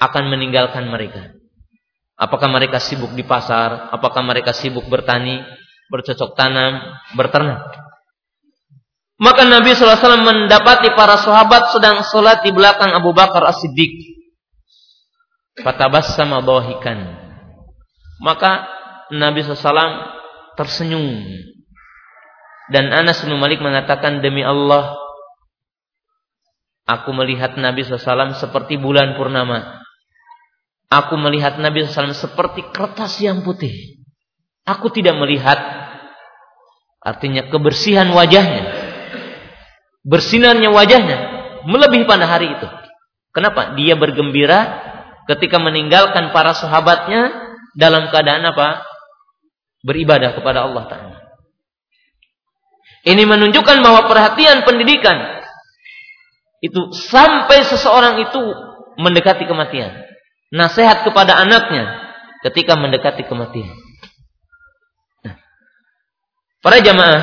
akan meninggalkan mereka. Apakah mereka sibuk di pasar? Apakah mereka sibuk bertani, bercocok tanam, berternak? Maka Nabi SAW mendapati para sahabat sedang sholat di belakang Abu Bakar As-Siddiq. Fatabassama dhahikan. Maka Nabi SAW tersenyum. Dan Anas bin Malik mengatakan demi Allah aku melihat Nabi SAW seperti bulan purnama. Aku melihat Nabi SAW seperti kertas yang putih. Aku tidak melihat artinya kebersihan wajahnya. Bersinarnya wajahnya melebihi pada hari itu. Kenapa? Dia bergembira ketika meninggalkan para sahabatnya dalam keadaan apa? Beribadah kepada Allah Ta'ala. Ini menunjukkan bahwa perhatian pendidikan itu sampai seseorang itu mendekati kematian. Nasihat kepada anaknya ketika mendekati kematian. Nah, para jamaah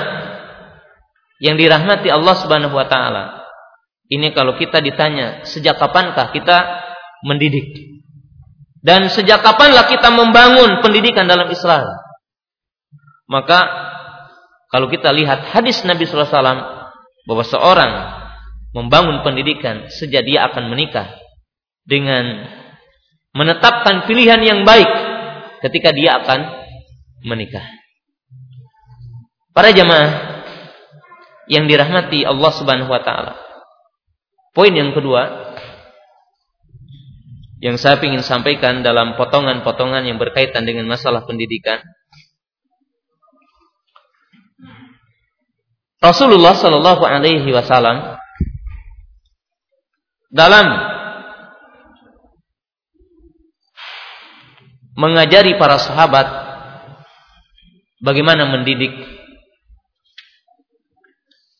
yang dirahmati Allah Subhanahu wa taala. Ini kalau kita ditanya sejak kapankah kita mendidik? Dan sejak kapanlah kita membangun pendidikan dalam Islam? Maka kalau kita lihat hadis Nabi SAW bahwa seorang membangun pendidikan sejak dia akan menikah dengan menetapkan pilihan yang baik ketika dia akan menikah. Para jamaah yang dirahmati Allah Subhanahu wa taala. Poin yang kedua, yang saya ingin sampaikan dalam potongan-potongan yang berkaitan dengan masalah pendidikan. Rasulullah Shallallahu Alaihi Wasallam dalam mengajari para sahabat bagaimana mendidik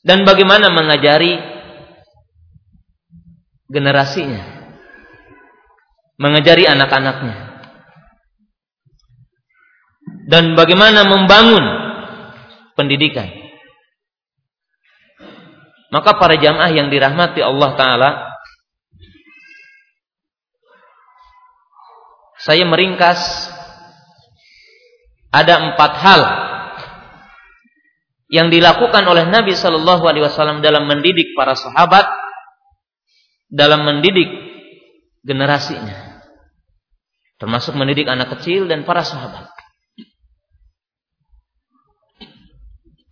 dan bagaimana mengajari generasinya mengajari anak-anaknya dan bagaimana membangun pendidikan. Maka para jamaah yang dirahmati Allah Ta'ala Saya meringkas Ada empat hal Yang dilakukan oleh Nabi Shallallahu Alaihi Wasallam dalam mendidik para sahabat Dalam mendidik generasinya Termasuk mendidik anak kecil dan para sahabat.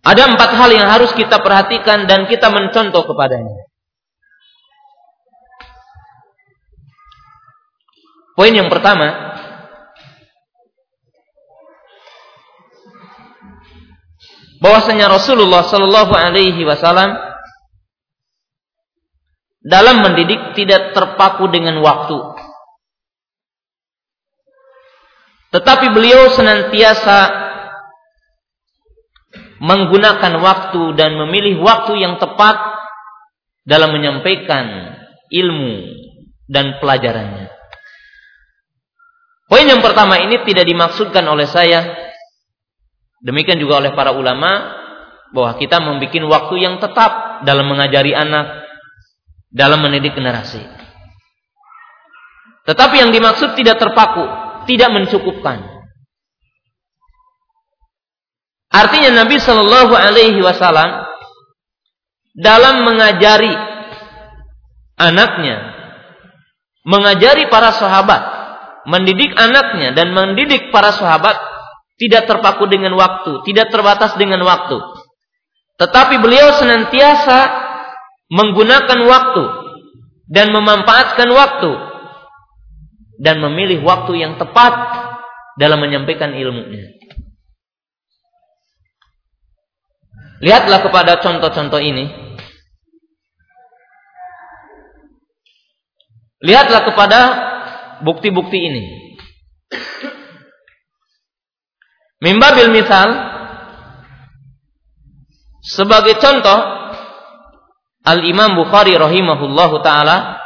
Ada empat hal yang harus kita perhatikan dan kita mencontoh kepadanya. Poin yang pertama, bahwasanya Rasulullah Shallallahu Alaihi Wasallam dalam mendidik tidak terpaku dengan waktu. Tetapi beliau senantiasa menggunakan waktu dan memilih waktu yang tepat dalam menyampaikan ilmu dan pelajarannya. Poin yang pertama ini tidak dimaksudkan oleh saya, demikian juga oleh para ulama, bahwa kita membuat waktu yang tetap dalam mengajari anak, dalam mendidik generasi. Tetapi yang dimaksud tidak terpaku, tidak mencukupkan. Artinya Nabi Shallallahu Alaihi Wasallam dalam mengajari anaknya, mengajari para sahabat, mendidik anaknya dan mendidik para sahabat tidak terpaku dengan waktu, tidak terbatas dengan waktu. Tetapi beliau senantiasa menggunakan waktu dan memanfaatkan waktu dan memilih waktu yang tepat dalam menyampaikan ilmunya. Lihatlah kepada contoh-contoh ini. Lihatlah kepada bukti-bukti ini. Mimbabil misal sebagai contoh Al-Imam Bukhari rahimahullahu taala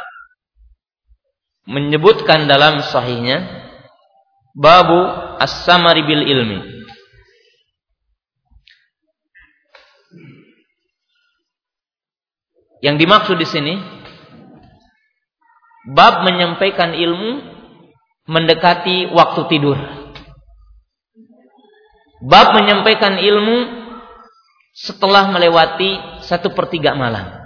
menyebutkan dalam sahihnya babu as-samari bil ilmi. Yang dimaksud di sini bab menyampaikan ilmu mendekati waktu tidur. Bab menyampaikan ilmu setelah melewati satu pertiga malam.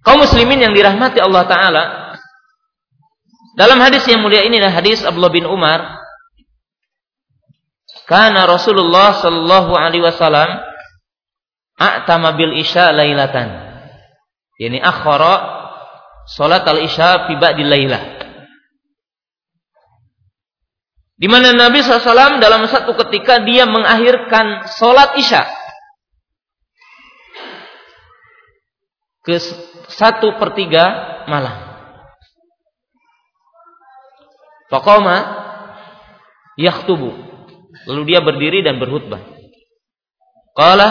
Kaum muslimin yang dirahmati Allah Ta'ala Dalam hadis yang mulia ini adalah hadis Abdullah bin Umar Karena Rasulullah Sallallahu Alaihi Wasallam A'tama bil isya lailatan Yani akhara Salat al-isya fi ba'di lailah di mana Nabi SAW dalam satu ketika dia mengakhirkan sholat isya ke satu per tiga malam. Fakoma yakhtubu. Lalu dia berdiri dan berkhutbah. Qala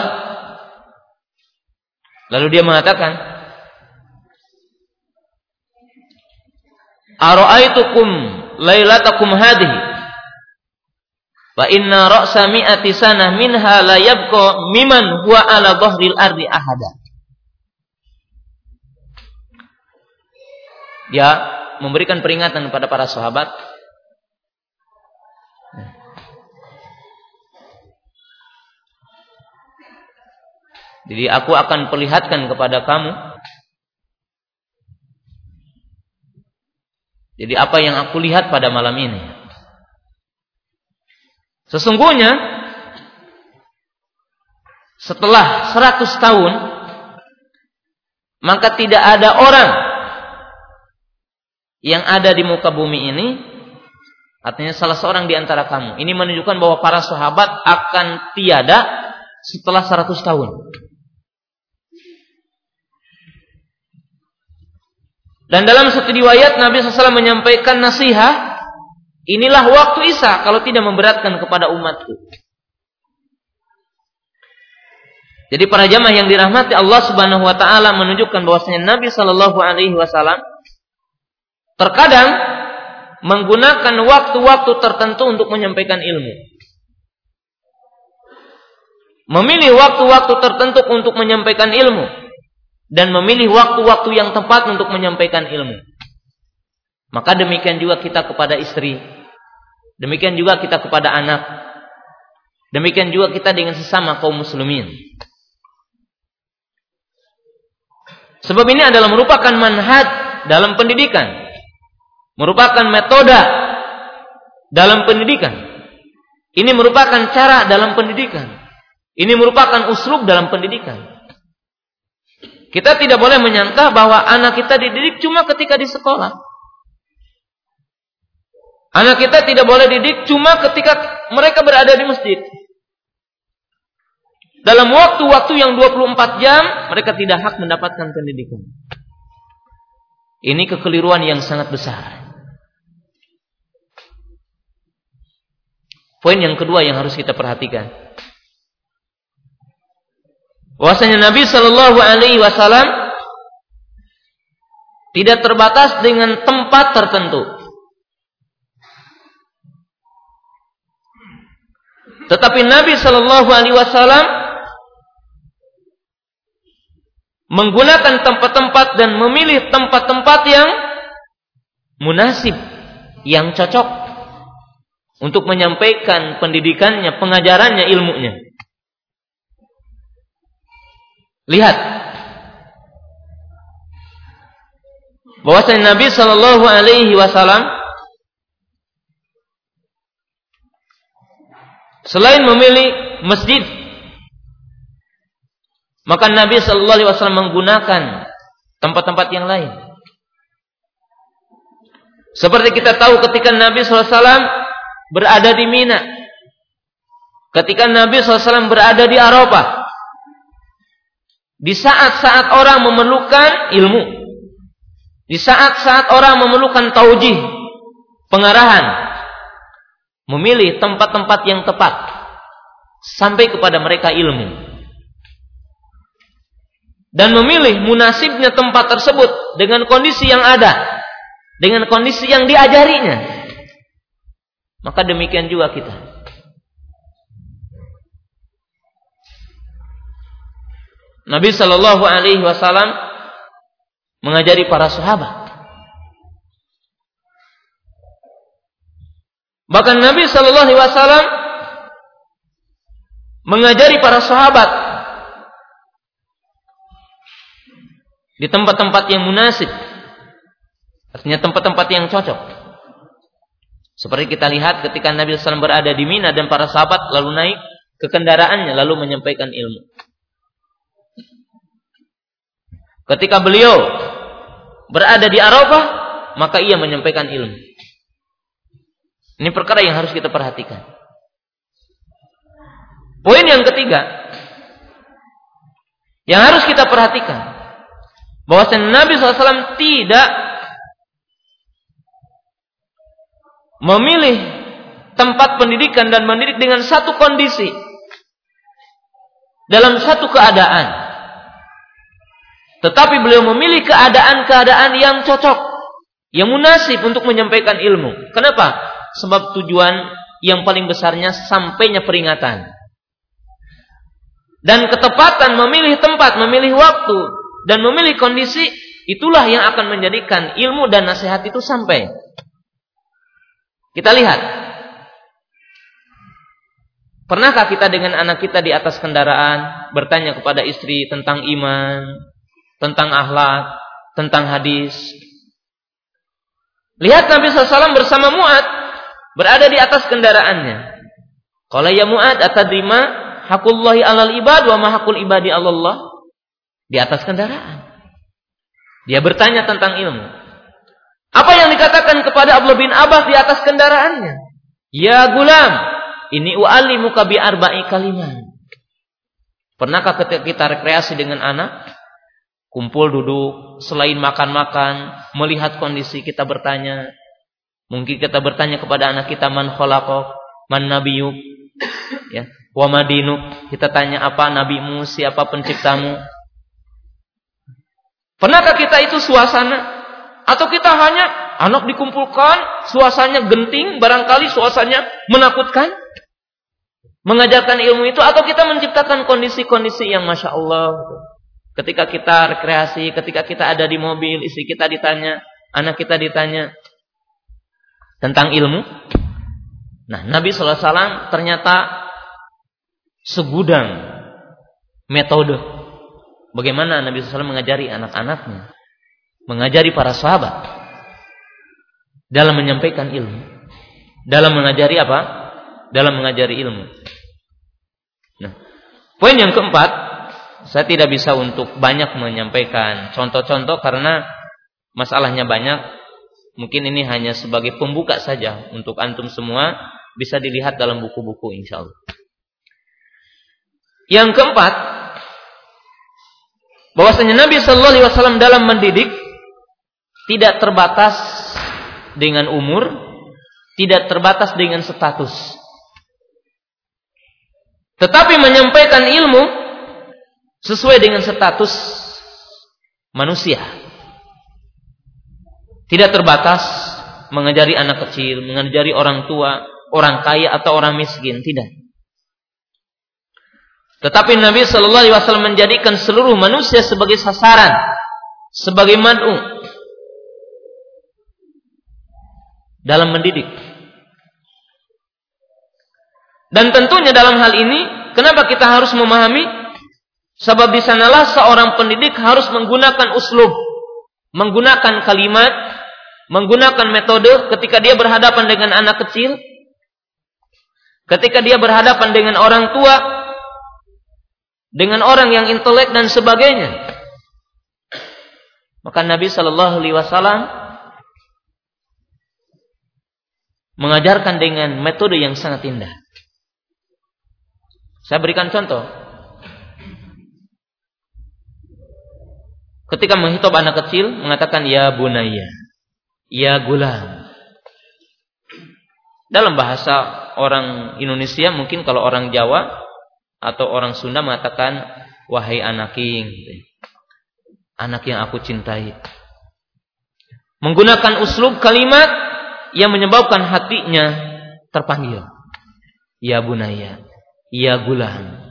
Lalu dia mengatakan Ara'aitukum lailatakum hadhihi Wa inna ra'sa mi'ati sanah minha la yabqa miman huwa ala dhahril ardi ahada. Dia memberikan peringatan kepada para sahabat Jadi aku akan perlihatkan kepada kamu Jadi apa yang aku lihat pada malam ini Sesungguhnya Setelah 100 tahun Maka tidak ada orang yang ada di muka bumi ini artinya salah seorang di antara kamu. Ini menunjukkan bahwa para sahabat akan tiada setelah 100 tahun. Dan dalam satu riwayat Nabi SAW menyampaikan nasihat, inilah waktu Isa kalau tidak memberatkan kepada umatku. Jadi para jamaah yang dirahmati Allah Subhanahu wa taala menunjukkan bahwasanya Nabi Shallallahu alaihi wasallam Terkadang menggunakan waktu-waktu tertentu untuk menyampaikan ilmu. Memilih waktu-waktu tertentu untuk menyampaikan ilmu dan memilih waktu-waktu yang tepat untuk menyampaikan ilmu. Maka demikian juga kita kepada istri, demikian juga kita kepada anak, demikian juga kita dengan sesama kaum muslimin. Sebab ini adalah merupakan manhaj dalam pendidikan merupakan metode dalam pendidikan. Ini merupakan cara dalam pendidikan. Ini merupakan uslub dalam pendidikan. Kita tidak boleh menyangka bahwa anak kita dididik cuma ketika di sekolah. Anak kita tidak boleh didik cuma ketika mereka berada di masjid. Dalam waktu-waktu yang 24 jam, mereka tidak hak mendapatkan pendidikan. Ini kekeliruan yang sangat besar. Poin yang kedua yang harus kita perhatikan. Bahwasanya Nabi Shallallahu Alaihi Wasallam tidak terbatas dengan tempat tertentu. Tetapi Nabi Shallallahu Alaihi Wasallam menggunakan tempat-tempat dan memilih tempat-tempat yang munasib, yang cocok untuk menyampaikan pendidikannya, pengajarannya, ilmunya. Lihat bahwasanya Nabi Shallallahu Alaihi Wasallam selain memilih masjid, maka Nabi Shallallahu Alaihi Wasallam menggunakan tempat-tempat yang lain. Seperti kita tahu ketika Nabi Alaihi Wasallam berada di Mina. Ketika Nabi SAW berada di Arafah. Di saat-saat orang memerlukan ilmu. Di saat-saat orang memerlukan taujih. Pengarahan. Memilih tempat-tempat yang tepat. sampai kepada mereka ilmu. Dan memilih munasibnya tempat tersebut dengan kondisi yang ada, dengan kondisi yang diajarinya. Maka demikian juga kita. Nabi Shallallahu Alaihi Wasallam mengajari para sahabat. Bahkan Nabi Shallallahu Alaihi Wasallam mengajari para sahabat di tempat-tempat yang munasib. Artinya tempat-tempat yang cocok. Seperti kita lihat ketika Nabi SAW berada di Mina dan para sahabat lalu naik ke kendaraannya lalu menyampaikan ilmu. Ketika beliau berada di Arafah, maka ia menyampaikan ilmu. Ini perkara yang harus kita perhatikan. Poin yang ketiga yang harus kita perhatikan bahwa Nabi SAW tidak memilih tempat pendidikan dan mendidik dengan satu kondisi dalam satu keadaan. Tetapi beliau memilih keadaan-keadaan yang cocok, yang munasib untuk menyampaikan ilmu. Kenapa? Sebab tujuan yang paling besarnya sampainya peringatan dan ketepatan memilih tempat, memilih waktu, dan memilih kondisi, itulah yang akan menjadikan ilmu dan nasihat itu sampai. Kita lihat. Pernahkah kita dengan anak kita di atas kendaraan bertanya kepada istri tentang iman, tentang akhlak, tentang hadis? Lihat Nabi SAW bersama Mu'ad berada di atas kendaraannya. Kalau ya Mu'ad atadrima hakullahi alal ibad wa mahakul ibadi Allah di atas kendaraan. Dia bertanya tentang ilmu. Apa yang dikatakan kepada Abdullah bin Abbas di atas kendaraannya? Ya gulam, ini u'alimuka bi arba'i kalimat. Pernahkah kita rekreasi dengan anak? Kumpul duduk, selain makan-makan, melihat kondisi kita bertanya. Mungkin kita bertanya kepada anak kita man khalaqak, man nabiyuk. Ya, Wa madinuk. Kita tanya apa nabimu, siapa penciptamu. Pernahkah kita itu suasana? Atau kita hanya anak dikumpulkan, suasananya genting, barangkali suasananya menakutkan? Mengajarkan ilmu itu atau kita menciptakan kondisi-kondisi yang Masya Allah. Ketika kita rekreasi, ketika kita ada di mobil, isi kita ditanya, anak kita ditanya tentang ilmu. Nah, Nabi SAW ternyata segudang metode bagaimana Nabi SAW mengajari anak-anaknya, mengajari para sahabat dalam menyampaikan ilmu, dalam mengajari apa? Dalam mengajari ilmu. Nah, poin yang keempat, saya tidak bisa untuk banyak menyampaikan contoh-contoh karena masalahnya banyak. Mungkin ini hanya sebagai pembuka saja untuk antum semua bisa dilihat dalam buku-buku insya Allah. Yang keempat, bahwasanya Nabi Shallallahu Alaihi Wasallam dalam mendidik tidak terbatas dengan umur, tidak terbatas dengan status, tetapi menyampaikan ilmu sesuai dengan status manusia. Tidak terbatas mengajari anak kecil, mengajari orang tua, orang kaya atau orang miskin, tidak. Tetapi Nabi Shallallahu Alaihi Wasallam menjadikan seluruh manusia sebagai sasaran, sebagai madu dalam mendidik. Dan tentunya dalam hal ini, kenapa kita harus memahami? Sebab di sanalah seorang pendidik harus menggunakan uslub, menggunakan kalimat, menggunakan metode ketika dia berhadapan dengan anak kecil, ketika dia berhadapan dengan orang tua, dengan orang yang intelek dan sebagainya. Maka Nabi Shallallahu Alaihi Wasallam mengajarkan dengan metode yang sangat indah. Saya berikan contoh. Ketika menghitop anak kecil mengatakan ya bunaya, ya gulam. Dalam bahasa orang Indonesia mungkin kalau orang Jawa atau orang Sunda mengatakan wahai anaking anak yang aku cintai. Menggunakan uslub kalimat yang menyebabkan hatinya terpanggil. Ya bunaya ya gulam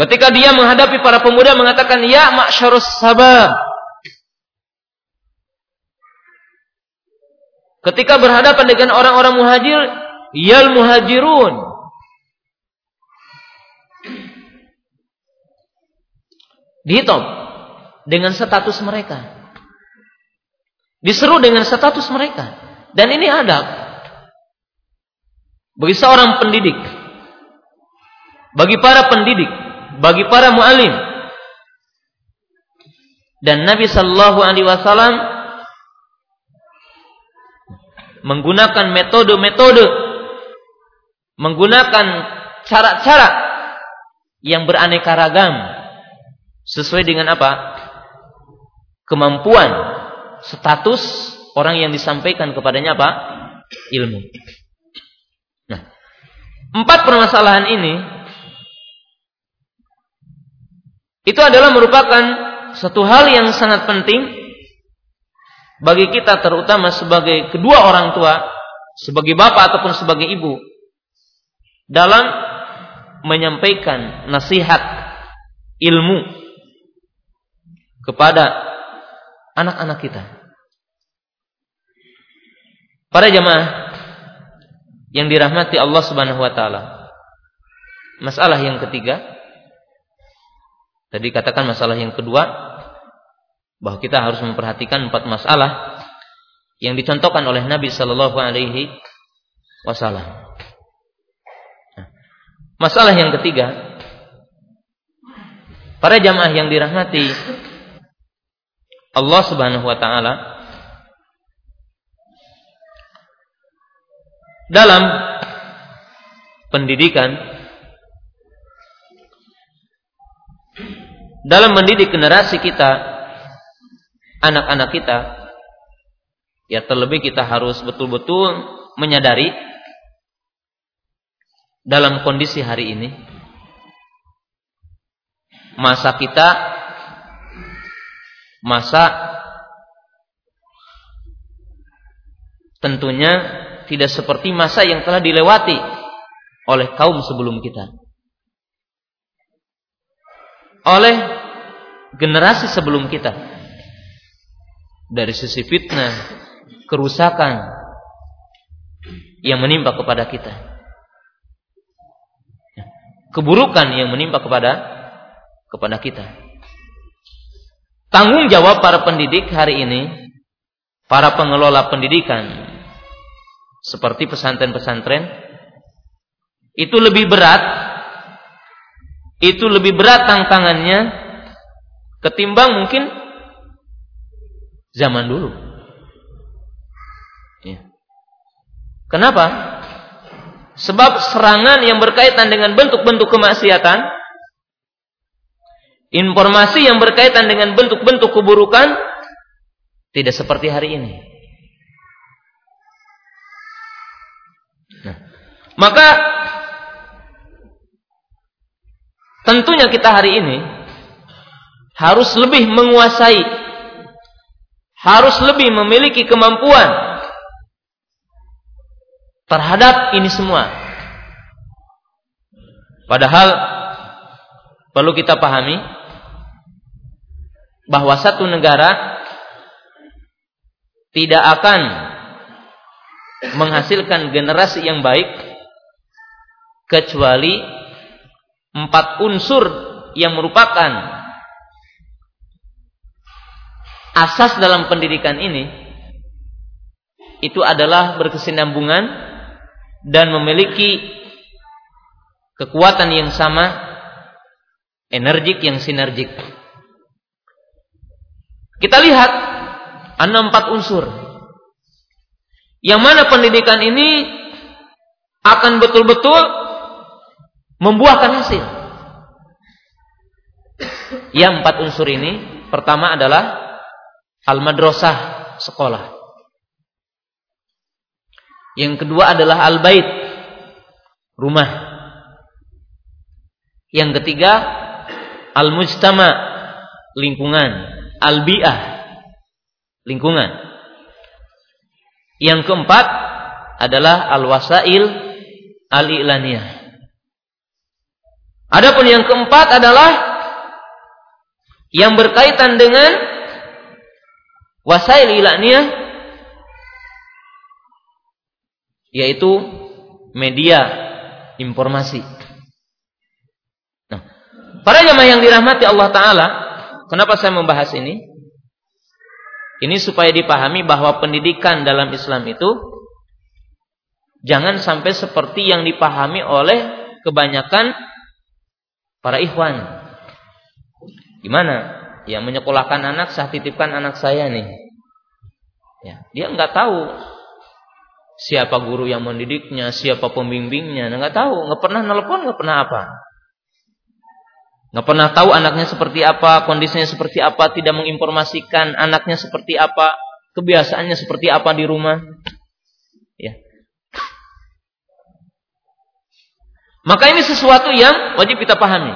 ketika dia menghadapi para pemuda mengatakan ya ma'syarus sabab ketika berhadapan dengan orang-orang muhajir yal muhajirun Dihitung dengan status mereka. Diseru dengan status mereka. Dan ini adab. Bagi seorang pendidik. Bagi para pendidik. Bagi para mu'alim. Dan Nabi Sallallahu Alaihi Wasallam menggunakan metode-metode, menggunakan cara-cara yang beraneka ragam Sesuai dengan apa? Kemampuan, status orang yang disampaikan kepadanya apa? Ilmu. Nah, empat permasalahan ini itu adalah merupakan satu hal yang sangat penting bagi kita terutama sebagai kedua orang tua, sebagai bapak ataupun sebagai ibu dalam menyampaikan nasihat ilmu kepada anak-anak kita. Para jemaah yang dirahmati Allah Subhanahu wa taala. Masalah yang ketiga tadi katakan masalah yang kedua bahwa kita harus memperhatikan empat masalah yang dicontohkan oleh Nabi Shallallahu alaihi wasallam. Nah, masalah yang ketiga para jamaah yang dirahmati Allah Subhanahu wa taala dalam pendidikan dalam mendidik generasi kita anak-anak kita ya terlebih kita harus betul-betul menyadari dalam kondisi hari ini masa kita masa tentunya tidak seperti masa yang telah dilewati oleh kaum sebelum kita. Oleh generasi sebelum kita. Dari sisi fitnah, kerusakan yang menimpa kepada kita. Keburukan yang menimpa kepada kepada kita. Tanggung jawab para pendidik hari ini, para pengelola pendidikan, seperti pesantren-pesantren, itu lebih berat, itu lebih berat tantangannya ketimbang mungkin zaman dulu. Ya. Kenapa? Sebab serangan yang berkaitan dengan bentuk-bentuk kemaksiatan Informasi yang berkaitan dengan bentuk-bentuk keburukan tidak seperti hari ini. Nah, maka tentunya kita hari ini harus lebih menguasai, harus lebih memiliki kemampuan terhadap ini semua. Padahal perlu kita pahami bahwa satu negara tidak akan menghasilkan generasi yang baik kecuali empat unsur yang merupakan asas dalam pendidikan ini itu adalah berkesinambungan dan memiliki kekuatan yang sama energik yang sinergik kita lihat ada empat unsur. Yang mana pendidikan ini akan betul-betul membuahkan hasil. Yang empat unsur ini pertama adalah al-madrasah sekolah. Yang kedua adalah al-bait rumah. Yang ketiga, al-mujtama, lingkungan, al-bi'ah, lingkungan. Yang keempat adalah al-wasail al-i'laniyah. Adapun yang keempat adalah yang berkaitan dengan wasail i'laniyah yaitu media informasi. Nah, para jemaah yang dirahmati Allah taala, kenapa saya membahas ini? Ini supaya dipahami bahwa pendidikan dalam Islam itu jangan sampai seperti yang dipahami oleh kebanyakan para ikhwan. Gimana? Ya menyekolahkan anak, saya titipkan anak saya nih. Ya, dia nggak tahu siapa guru yang mendidiknya, siapa pembimbingnya, nggak tahu, nggak pernah nelpon, nggak pernah apa. Nggak pernah tahu anaknya seperti apa, kondisinya seperti apa, tidak menginformasikan anaknya seperti apa, kebiasaannya seperti apa di rumah. Maka ini sesuatu yang wajib kita pahami.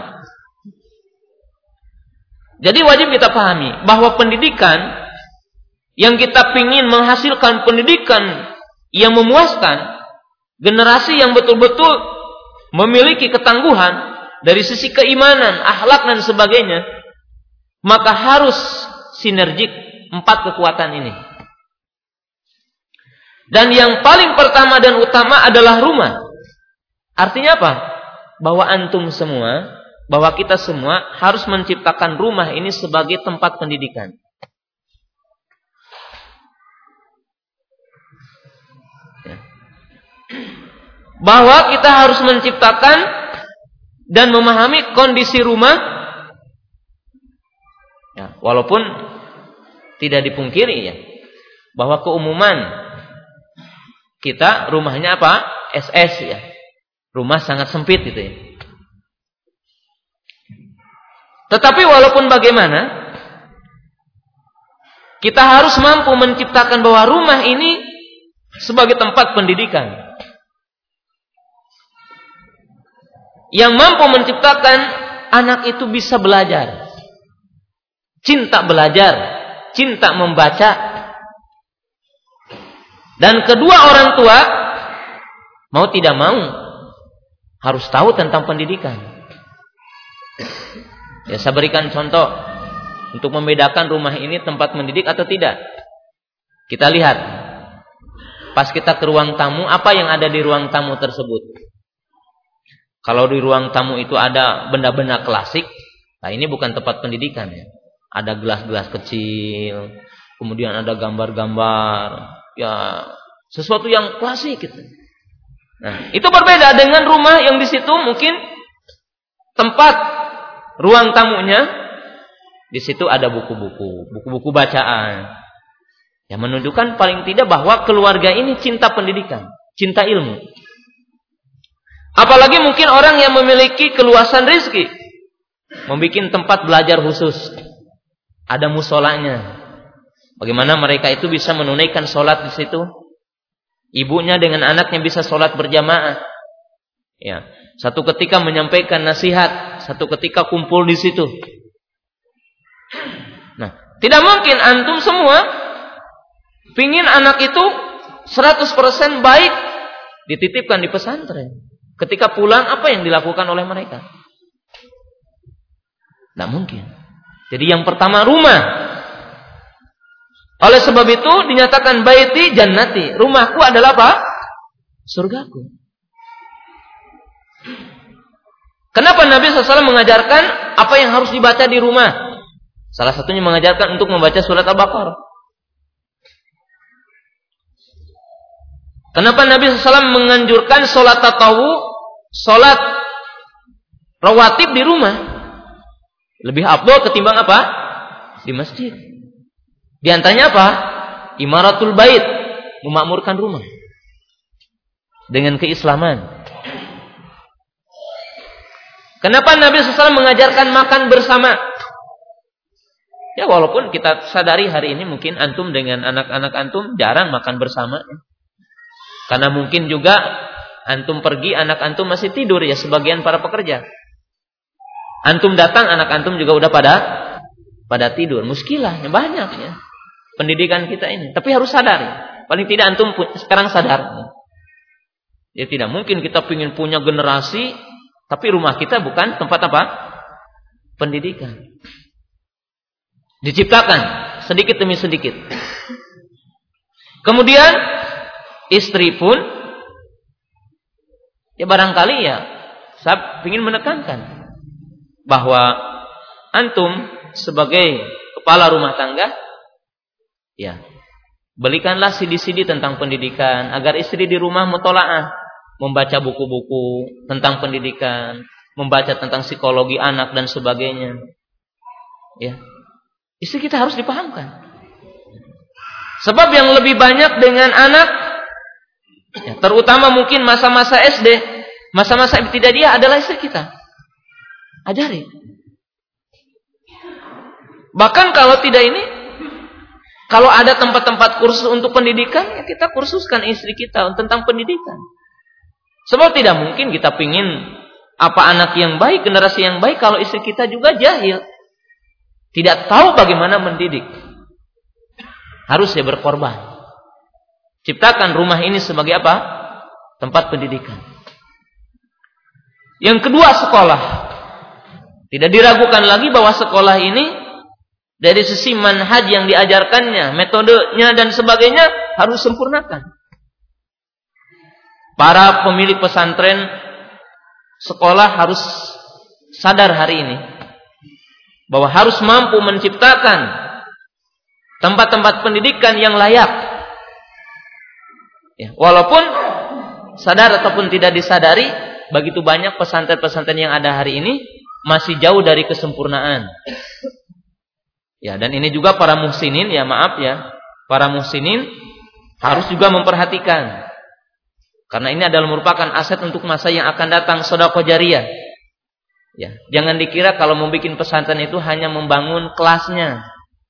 Jadi wajib kita pahami bahwa pendidikan yang kita ingin menghasilkan pendidikan yang memuaskan, generasi yang betul-betul memiliki ketangguhan, dari sisi keimanan, akhlak dan sebagainya, maka harus sinergik empat kekuatan ini. Dan yang paling pertama dan utama adalah rumah. Artinya apa? Bahwa antum semua, bahwa kita semua harus menciptakan rumah ini sebagai tempat pendidikan. Ya. Bahwa kita harus menciptakan dan memahami kondisi rumah ya, walaupun tidak dipungkiri ya bahwa keumuman kita rumahnya apa SS ya rumah sangat sempit gitu ya tetapi walaupun bagaimana kita harus mampu menciptakan bahwa rumah ini sebagai tempat pendidikan yang mampu menciptakan anak itu bisa belajar. Cinta belajar, cinta membaca. Dan kedua orang tua mau tidak mau harus tahu tentang pendidikan. Ya saya berikan contoh untuk membedakan rumah ini tempat mendidik atau tidak. Kita lihat. Pas kita ke ruang tamu, apa yang ada di ruang tamu tersebut? Kalau di ruang tamu itu ada benda-benda klasik, nah ini bukan tempat pendidikan ya. Ada gelas-gelas kecil, kemudian ada gambar-gambar, ya sesuatu yang klasik gitu. Nah, itu berbeda dengan rumah yang di situ mungkin tempat ruang tamunya di situ ada buku-buku, buku-buku bacaan. Yang menunjukkan paling tidak bahwa keluarga ini cinta pendidikan, cinta ilmu. Apalagi mungkin orang yang memiliki keluasan rizki. Membuat tempat belajar khusus. Ada musolanya. Bagaimana mereka itu bisa menunaikan sholat di situ? Ibunya dengan anaknya bisa sholat berjamaah. Ya, satu ketika menyampaikan nasihat, satu ketika kumpul di situ. Nah, tidak mungkin antum semua pingin anak itu 100% baik dititipkan di pesantren. Ketika pulang apa yang dilakukan oleh mereka? Tidak mungkin. Jadi yang pertama rumah. Oleh sebab itu dinyatakan baiti jannati. Rumahku adalah apa? Surgaku. Kenapa Nabi SAW mengajarkan apa yang harus dibaca di rumah? Salah satunya mengajarkan untuk membaca surat Al-Baqarah. Kenapa Nabi SAW menganjurkan sholat tatawu, sholat rawatib di rumah? Lebih abdul ketimbang apa? Di masjid. Di antaranya apa? Imaratul bait, memakmurkan rumah. Dengan keislaman. Kenapa Nabi SAW mengajarkan makan bersama? Ya walaupun kita sadari hari ini mungkin antum dengan anak-anak antum jarang makan bersama. Karena mungkin juga Antum pergi, anak antum masih tidur ya sebagian para pekerja. Antum datang, anak antum juga udah pada pada tidur. Muskilahnya banyak ya. Pendidikan kita ini. Tapi harus sadar. Paling tidak antum sekarang sadar. Ya tidak mungkin kita ingin punya generasi tapi rumah kita bukan tempat apa? Pendidikan. Diciptakan sedikit demi sedikit. Kemudian istri pun ya barangkali ya saya ingin menekankan bahwa antum sebagai kepala rumah tangga ya belikanlah CD-CD tentang pendidikan agar istri di rumah mutolaah membaca buku-buku tentang pendidikan, membaca tentang psikologi anak dan sebagainya. Ya. Istri kita harus dipahamkan. Sebab yang lebih banyak dengan anak ya, terutama mungkin masa-masa SD, masa-masa dia adalah istri kita. Ajari. Bahkan kalau tidak ini kalau ada tempat-tempat kursus untuk pendidikan, ya kita kursuskan istri kita tentang pendidikan. Sebab tidak mungkin kita pingin apa anak yang baik, generasi yang baik kalau istri kita juga jahil. Tidak tahu bagaimana mendidik. Harus ya berkorban. Ciptakan rumah ini sebagai apa? Tempat pendidikan. Yang kedua sekolah. Tidak diragukan lagi bahwa sekolah ini dari sisi manhaj yang diajarkannya, metodenya dan sebagainya harus sempurnakan. Para pemilik pesantren sekolah harus sadar hari ini bahwa harus mampu menciptakan tempat-tempat pendidikan yang layak. Ya, walaupun sadar ataupun tidak disadari, begitu banyak pesantren-pesantren yang ada hari ini masih jauh dari kesempurnaan. Ya, dan ini juga para muhsinin ya maaf ya, para muhsinin harus juga memperhatikan karena ini adalah merupakan aset untuk masa yang akan datang sedekah jariah. Ya, jangan dikira kalau membuat pesantren itu hanya membangun kelasnya,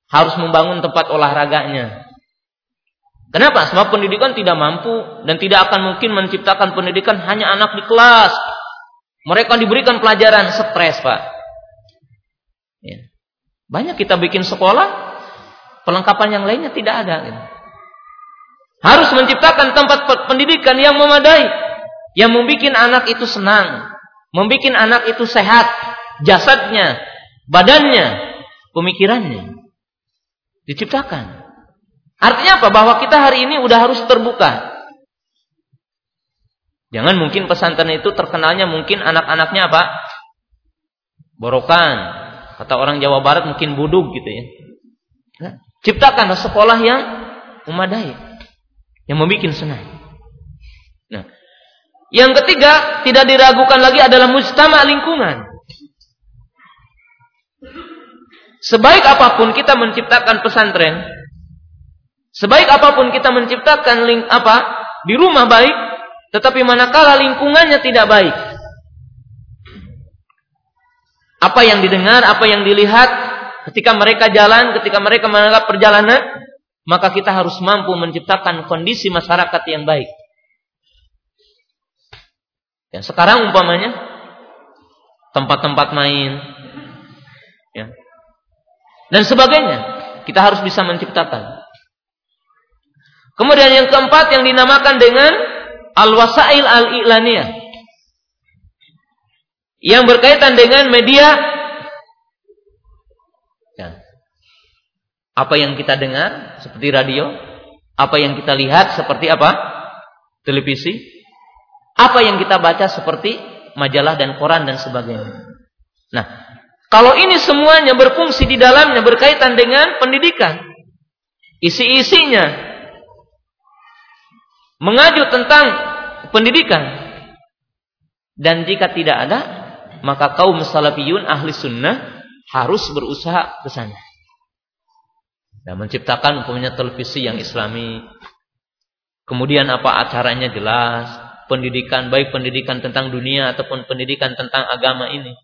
harus membangun tempat olahraganya. Kenapa? Sebab pendidikan tidak mampu dan tidak akan mungkin menciptakan pendidikan hanya anak di kelas. Mereka diberikan pelajaran stres, Pak. Ya. Banyak kita bikin sekolah, pelengkapan yang lainnya tidak ada. Harus menciptakan tempat pendidikan yang memadai. Yang membuat anak itu senang. Membuat anak itu sehat. Jasadnya, badannya, pemikirannya. Diciptakan. Artinya apa? Bahwa kita hari ini udah harus terbuka. Jangan mungkin pesantren itu terkenalnya mungkin anak-anaknya apa? Borokan. Kata orang Jawa Barat mungkin buduk gitu ya. Ciptakan sekolah yang memadai yang membuat senang. Nah, yang ketiga tidak diragukan lagi adalah mujtama lingkungan. Sebaik apa pun kita menciptakan pesantren, sebaik apa pun kita menciptakan ling apa di rumah baik, tetapi manakala lingkungannya tidak baik, apa yang didengar, apa yang dilihat ketika mereka jalan, ketika mereka menganggap perjalanan, maka kita harus mampu menciptakan kondisi masyarakat yang baik. Ya, sekarang umpamanya tempat-tempat main ya. dan sebagainya kita harus bisa menciptakan. Kemudian yang keempat yang dinamakan dengan al-wasail al-i'laniyah yang berkaitan dengan media Apa yang kita dengar seperti radio, apa yang kita lihat seperti apa? Televisi. Apa yang kita baca seperti majalah dan koran dan sebagainya. Nah, kalau ini semuanya berfungsi di dalamnya berkaitan dengan pendidikan, isi-isinya mengaju tentang pendidikan. Dan jika tidak ada, maka kaum salafiyun ahli sunnah harus berusaha ke sana. Nah, menciptakan umpamanya televisi yang islami. Kemudian apa acaranya jelas, pendidikan baik pendidikan tentang dunia ataupun pendidikan tentang agama ini.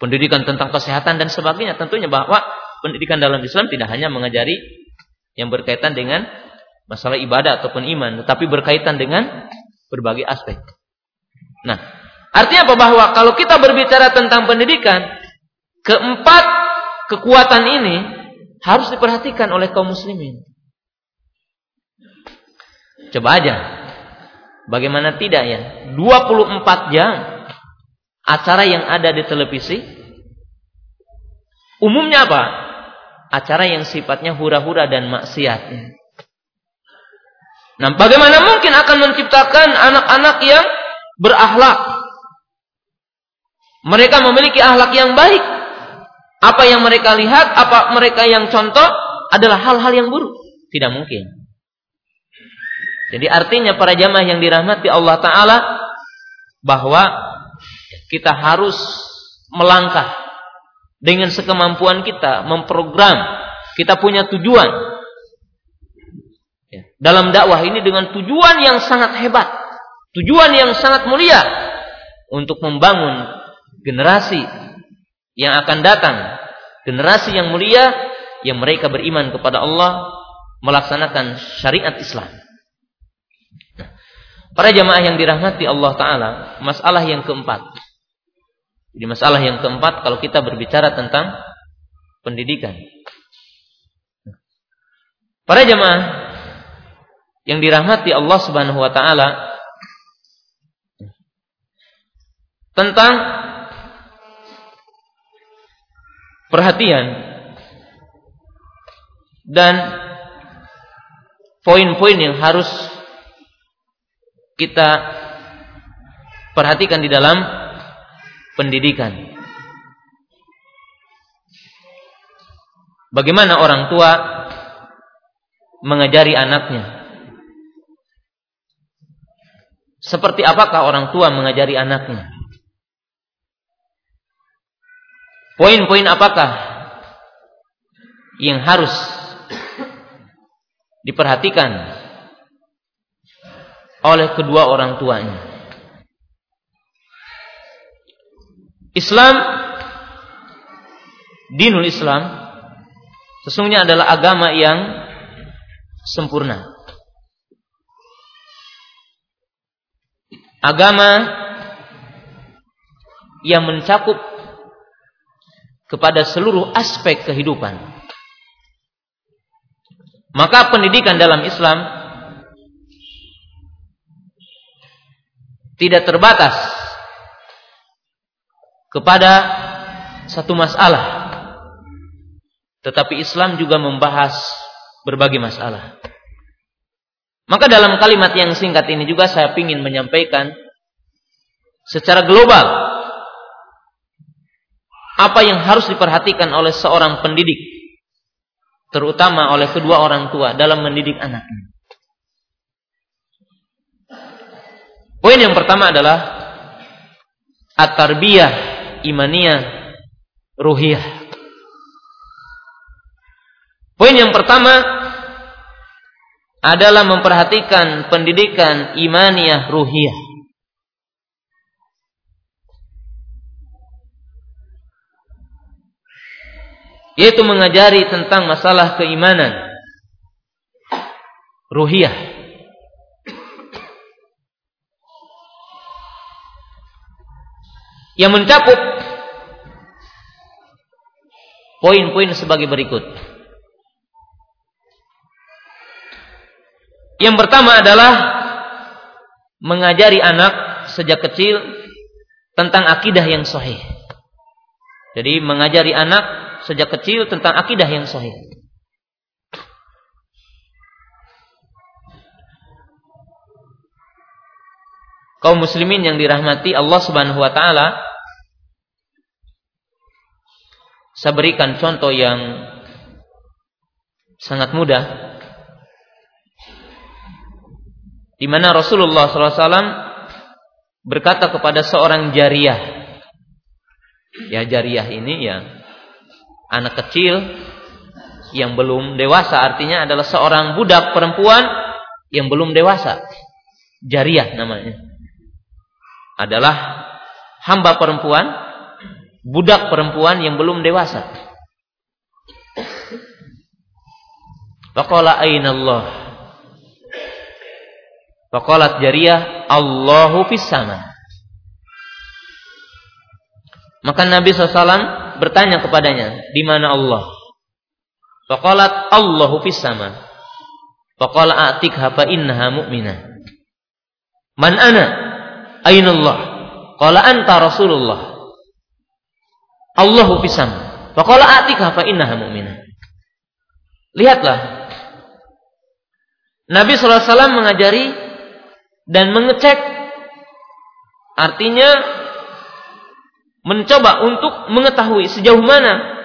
Pendidikan tentang kesehatan dan sebagainya tentunya bahwa pendidikan dalam Islam tidak hanya mengajari yang berkaitan dengan masalah ibadah ataupun iman, tetapi berkaitan dengan berbagai aspek. Nah, artinya apa bahwa kalau kita berbicara tentang pendidikan, keempat kekuatan ini harus diperhatikan oleh kaum muslimin. Coba aja. Bagaimana tidak ya? 24 jam acara yang ada di televisi umumnya apa? Acara yang sifatnya hura-hura dan maksiat. Nah, bagaimana mungkin akan menciptakan anak-anak yang berakhlak? Mereka memiliki akhlak yang baik. Apa yang mereka lihat, apa mereka yang contoh adalah hal-hal yang buruk. Tidak mungkin. Jadi artinya para jamaah yang dirahmati Allah Ta'ala bahwa kita harus melangkah dengan sekemampuan kita memprogram kita punya tujuan ya, dalam dakwah ini dengan tujuan yang sangat hebat tujuan yang sangat mulia untuk membangun generasi yang akan datang generasi yang mulia yang mereka beriman kepada Allah melaksanakan syariat Islam Para jamaah yang dirahmati Allah Ta'ala, masalah yang keempat. Jadi masalah yang keempat kalau kita berbicara tentang pendidikan. Para jamaah yang dirahmati Allah Subhanahu wa taala tentang perhatian dan poin-poin yang harus kita perhatikan di dalam pendidikan. Bagaimana orang tua mengajari anaknya? Seperti apakah orang tua mengajari anaknya? Poin-poin apakah yang harus diperhatikan oleh kedua orang tuanya. Islam, dinul Islam, sesungguhnya adalah agama yang sempurna. Agama yang mencakup kepada seluruh aspek kehidupan. Maka pendidikan dalam Islam tidak terbatas kepada satu masalah. Tetapi Islam juga membahas berbagai masalah. Maka dalam kalimat yang singkat ini juga saya ingin menyampaikan secara global apa yang harus diperhatikan oleh seorang pendidik terutama oleh kedua orang tua dalam mendidik anaknya. Poin yang pertama adalah at-tarbiyah imaniyah ruhiyah. Poin yang pertama adalah memperhatikan pendidikan imaniyah ruhiyah. Yaitu mengajari tentang masalah keimanan ruhiyah. yang mencakup poin-poin sebagai berikut. Yang pertama adalah mengajari anak sejak kecil tentang akidah yang sahih. Jadi mengajari anak sejak kecil tentang akidah yang sahih. Kaum muslimin yang dirahmati Allah Subhanahu wa taala Saya berikan contoh yang sangat mudah di mana Rasulullah SAW berkata kepada seorang jariah ya jariah ini ya anak kecil yang belum dewasa artinya adalah seorang budak perempuan yang belum dewasa jariah namanya adalah hamba perempuan budak perempuan yang belum dewasa. Faqala? Faqalat jariyah, Allahu fis sama. Maka Nabi SAW bertanya kepadanya, di mana Allah? Faqalat Allahu fis sama. Faqala atikha fa innaha mu'minah. Man ana? Aina Allah? Qala anta Rasulullah. Allahu fis sama. Faqala atikha fa innaha mu'minah. Lihatlah. Nabi SAW mengajari dan mengecek artinya mencoba untuk mengetahui sejauh mana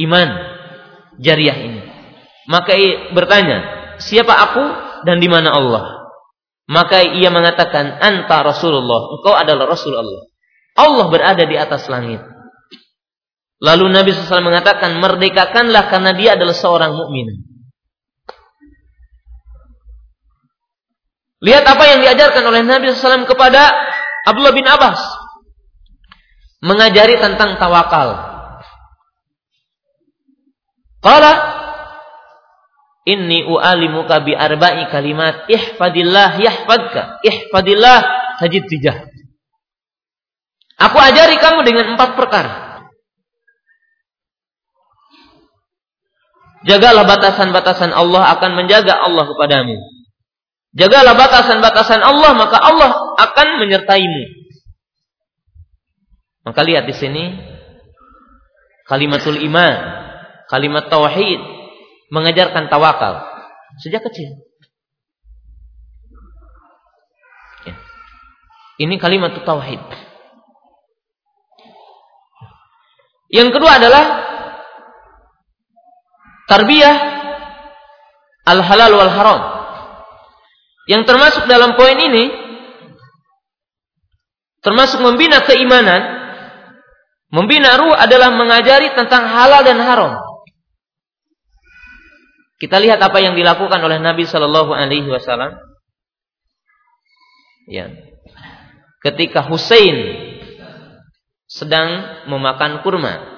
iman jariah ini. Maka ia bertanya, siapa aku dan di mana Allah? Maka ia mengatakan, anta Rasulullah, engkau adalah Rasul Allah. Allah berada di atas langit. Lalu Nabi SAW mengatakan, merdekakanlah karena dia adalah seorang mukmin. Lihat apa yang diajarkan oleh Nabi SAW kepada Abdullah bin Abbas. Mengajari tentang tawakal. Qala inni u'alimuka bi arba'i kalimat ihfadillah yahfadka ihfadillah tajid tijah. Aku ajari kamu dengan empat perkara. Jagalah batasan-batasan Allah akan menjaga Allah kepadamu. Jagalah batasan-batasan Allah maka Allah akan menyertaimu. Maka lihat di sini kalimatul iman kalimat tauhid, mengajarkan tawakal sejak kecil. Ya. Ini kalimat tauhid. Yang kedua adalah tarbiyah al-halal wal haram. Yang termasuk dalam poin ini termasuk membina keimanan, membina ruh adalah mengajari tentang halal dan haram. Kita lihat apa yang dilakukan oleh Nabi Shallallahu Alaihi Wasallam. Ya, ketika Husain sedang memakan kurma,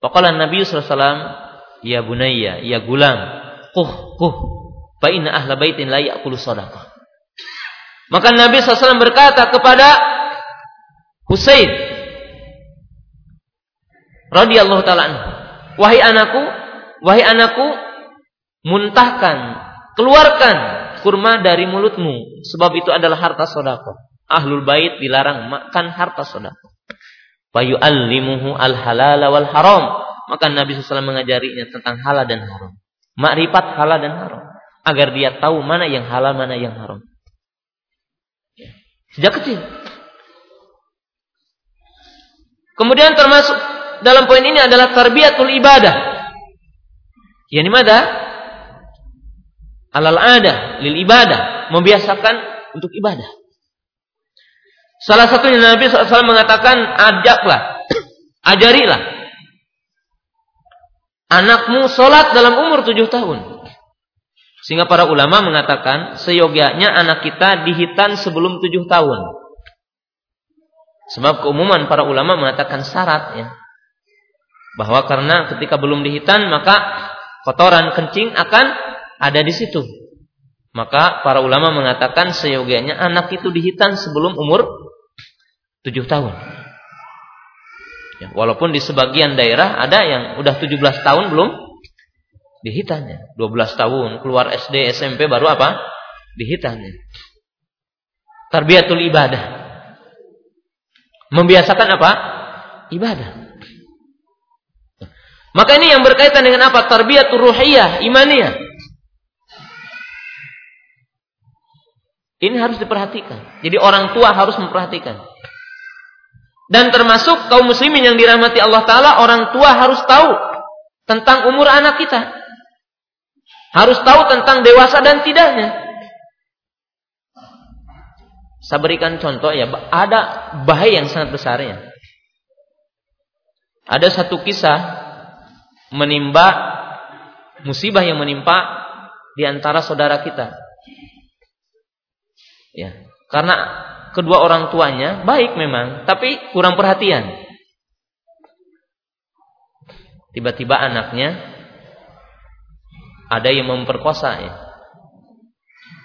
Pokoknya Nabi Wasallam, ya bunaya, ya gulam, kuh kuh, fa ahla baitin la ya'kulu sadaqah. Maka Nabi SAW berkata kepada Husain radhiyallahu taala wahai anakku, wahai anakku, muntahkan, keluarkan kurma dari mulutmu, sebab itu adalah harta sodako. Ahlul bait dilarang makan harta sodako. Fayu'allimuhu al-halala wal haram. Maka Nabi SAW mengajarinya tentang halal dan haram. Makrifat halal dan haram. Agar dia tahu mana yang halal, mana yang haram. Sejak kecil. Kemudian termasuk dalam poin ini adalah tarbiyatul ibadah. Yani mana? alal ada lil ibadah, membiasakan untuk ibadah. Salah satunya Nabi SAW mengatakan, ajaklah, ajarilah anakmu sholat dalam umur tujuh tahun. Sehingga para ulama mengatakan, seyogianya anak kita dihitan sebelum tujuh tahun. Sebab keumuman para ulama mengatakan syarat ya. Bahwa karena ketika belum dihitan maka kotoran kencing akan ada di situ. Maka para ulama mengatakan seyogianya anak itu dihitan sebelum umur tujuh tahun. Ya, walaupun di sebagian daerah ada yang udah 17 tahun belum dihitannya. 12 tahun keluar SD SMP baru apa? Dihitannya. Tarbiyatul ibadah. Membiasakan apa? Ibadah. Maka ini yang berkaitan dengan apa? Tarbiyatul ruhiyah, imaniyah. Ini harus diperhatikan. Jadi orang tua harus memperhatikan. Dan termasuk kaum muslimin yang dirahmati Allah Ta'ala, orang tua harus tahu tentang umur anak kita. Harus tahu tentang dewasa dan tidaknya. Saya berikan contoh ya, ada bahaya yang sangat besar ya. Ada satu kisah menimba musibah yang menimpa di antara saudara kita. Ya, karena kedua orang tuanya baik memang, tapi kurang perhatian. Tiba-tiba anaknya ada yang memperkosa ya.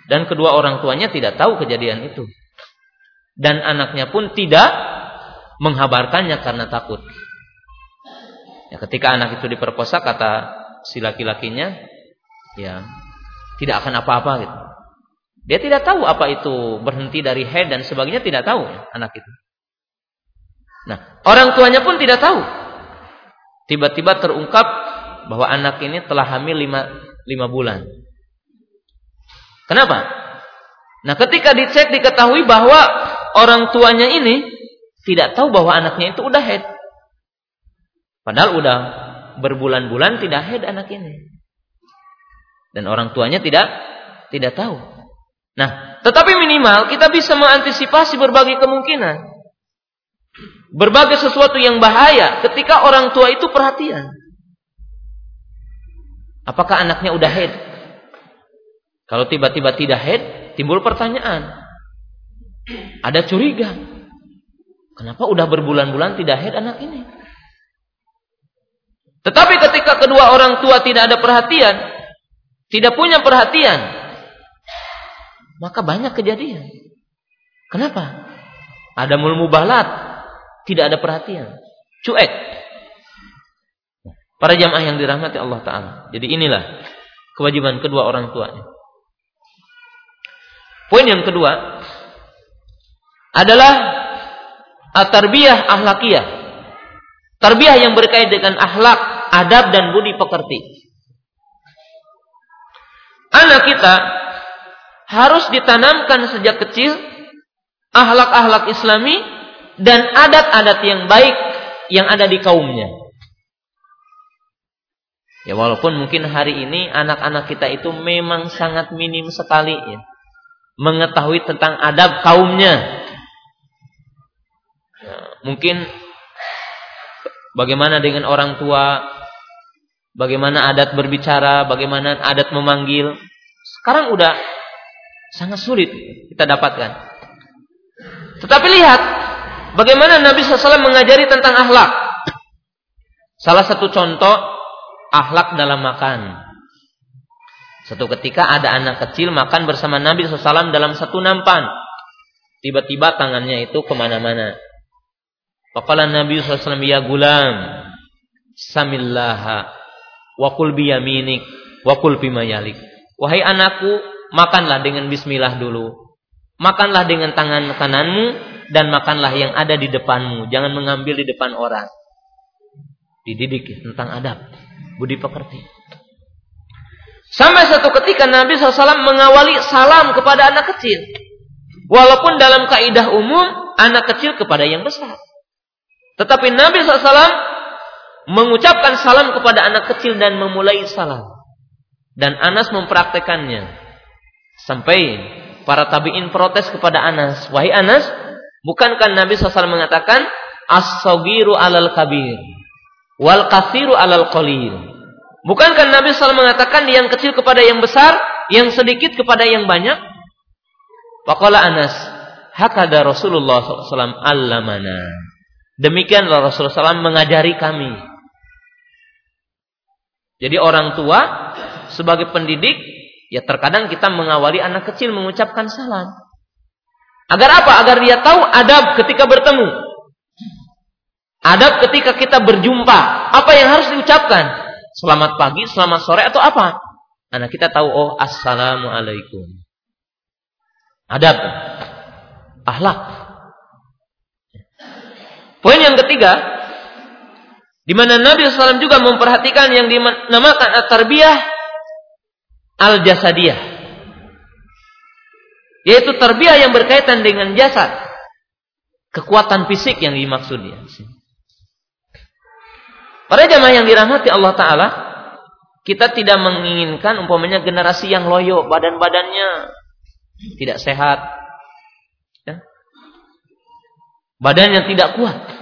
Dan kedua orang tuanya tidak tahu kejadian itu. Dan anaknya pun tidak menghabarkannya karena takut. Ya, ketika anak itu diperkosa kata si laki-lakinya, ya tidak akan apa-apa gitu. Dia tidak tahu apa itu berhenti dari head dan sebagainya tidak tahu ya, anak itu. Nah, orang tuanya pun tidak tahu. Tiba-tiba terungkap bahwa anak ini telah hamil lima, lima bulan. Kenapa? Nah, ketika dicek diketahui bahwa orang tuanya ini tidak tahu bahwa anaknya itu udah head. Padahal udah berbulan-bulan tidak head anak ini. Dan orang tuanya tidak tidak tahu. Nah, tetapi minimal kita bisa mengantisipasi berbagai kemungkinan. Berbagai sesuatu yang bahaya ketika orang tua itu perhatian. Apakah anaknya udah head? Kalau tiba-tiba tidak head, timbul pertanyaan. Ada curiga. Kenapa udah berbulan-bulan tidak head anak ini? Tetapi ketika kedua orang tua tidak ada perhatian, tidak punya perhatian, maka banyak kejadian. Kenapa? Ada mulmubalat, tidak ada perhatian, cuek. Para jamaah yang dirahmati Allah Taala. Jadi inilah kewajiban kedua orang tuanya. Poin yang kedua adalah at-tarbiyah ahlakiyah. Tarbiyah yang berkait dengan akhlak, adab dan budi pekerti. Anak kita harus ditanamkan sejak kecil akhlak-akhlak Islami dan adat-adat yang baik yang ada di kaumnya. Ya walaupun mungkin hari ini anak-anak kita itu memang sangat minim sekali ya mengetahui tentang adab kaumnya. Ya, mungkin bagaimana dengan orang tua, bagaimana adat berbicara, bagaimana adat memanggil. Sekarang udah sangat sulit kita dapatkan. Tetapi lihat bagaimana Nabi SAW mengajari tentang akhlak. Salah satu contoh akhlak dalam makan. Satu ketika ada anak kecil makan bersama Nabi SAW dalam satu nampan. Tiba-tiba tangannya itu ke mana-mana. Faqala Nabi SAW ya gulam. Samillaha. Wakul biyaminik. Wakul bimayalik. Wahai anakku, makanlah dengan bismillah dulu. Makanlah dengan tangan kananmu. Dan makanlah yang ada di depanmu. Jangan mengambil di depan orang. Dididik tentang adab. Budi pekerti. Sampai satu ketika Nabi SAW mengawali salam kepada anak kecil. Walaupun dalam kaidah umum anak kecil kepada yang besar. Tetapi Nabi SAW mengucapkan salam kepada anak kecil dan memulai salam. Dan Anas mempraktekannya. Sampai para tabi'in protes kepada Anas. Wahai Anas, bukankah Nabi SAW mengatakan as-sagiru alal kabir wal kasiru alal qalil. Bukankah Nabi SAW mengatakan yang kecil kepada yang besar, yang sedikit kepada yang banyak? Waqala Anas, hakada Rasulullah SAW allamana. Demikianlah Rasulullah SAW mengajari kami. Jadi orang tua sebagai pendidik, ya terkadang kita mengawali anak kecil mengucapkan salam. Agar apa? Agar dia tahu adab ketika bertemu. Adab ketika kita berjumpa. Apa yang harus diucapkan? selamat pagi, selamat sore atau apa? Anak kita tahu oh assalamualaikum. Adab, akhlak. Poin yang ketiga, di mana Nabi SAW juga memperhatikan yang dinamakan at-tarbiyah al-jasadiyah. Yaitu tarbiyah yang berkaitan dengan jasad. Kekuatan fisik yang dimaksudnya. Para jamaah yang dirahmati Allah Ta'ala, kita tidak menginginkan umpamanya generasi yang loyo, badan-badannya tidak sehat. Ya. Badannya tidak kuat.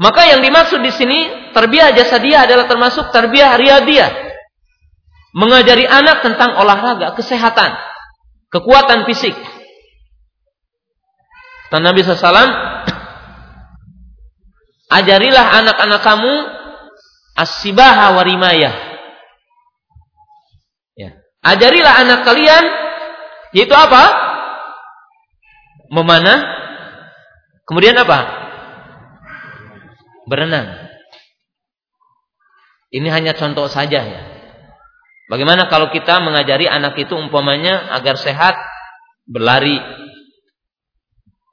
Maka yang dimaksud di sini, terbiah jasa dia adalah termasuk terbiah riyadiyah. Mengajari anak tentang olahraga, kesehatan, kekuatan fisik. Dan Nabi SAW Ajarilah anak-anak kamu as-sibaha warimaya. Ya. Ajarilah anak kalian yaitu apa? Memanah. Kemudian apa? Berenang. Ini hanya contoh saja ya. Bagaimana kalau kita mengajari anak itu umpamanya agar sehat, berlari,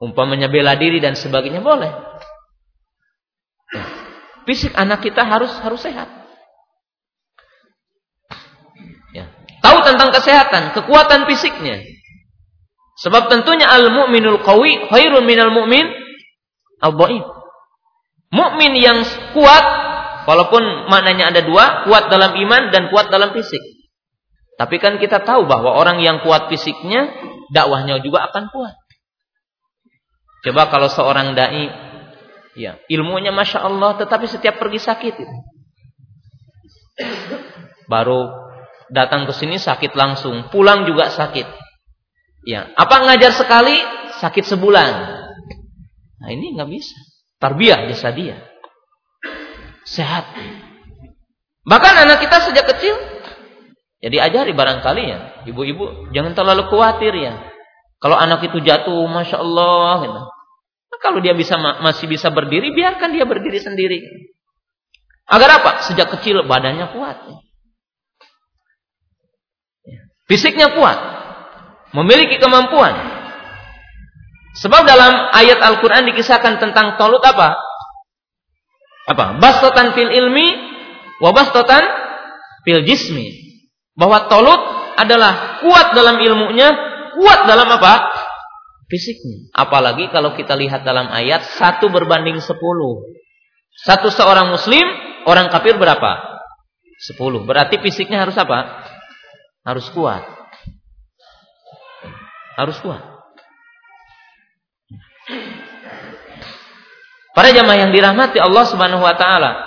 umpamanya bela diri dan sebagainya boleh. Fisik anak kita harus harus sehat. Ya. Tahu tentang kesehatan, kekuatan fisiknya. Sebab tentunya al-mu'minul qawi khairun minal mu'min al-dhaif. Mukmin yang kuat walaupun maknanya ada dua, kuat dalam iman dan kuat dalam fisik. Tapi kan kita tahu bahwa orang yang kuat fisiknya, dakwahnya juga akan kuat. Coba kalau seorang dai ya, ilmunya Masya Allah tetapi setiap pergi sakit itu. Baru datang ke sini sakit langsung, pulang juga sakit. Ya, apa ngajar sekali sakit sebulan. Nah, ini nggak bisa. Tarbiyah jasa dia. Sehat. Bahkan anak kita sejak kecil ya diajari barangkali ya, ibu-ibu jangan terlalu khawatir ya. Kalau anak itu jatuh, masya Allah, gitu. Nah, kalau dia bisa masih bisa berdiri, biarkan dia berdiri sendiri. Agar apa? Sejak kecil badannya kuat. Ya. Fisiknya kuat memiliki kemampuan. Sebab dalam ayat Al-Quran dikisahkan tentang Tolut apa? Apa? Bastotan fil ilmi, wabastotan fil jismi. Bahwa Tolut adalah kuat dalam ilmunya, kuat dalam apa? Fisiknya. Apalagi kalau kita lihat dalam ayat, satu berbanding sepuluh. Satu seorang muslim, orang kafir berapa? Sepuluh. Berarti fisiknya harus apa? Harus kuat. Harus kuat. Para jamaah yang dirahmati Allah Subhanahu wa taala.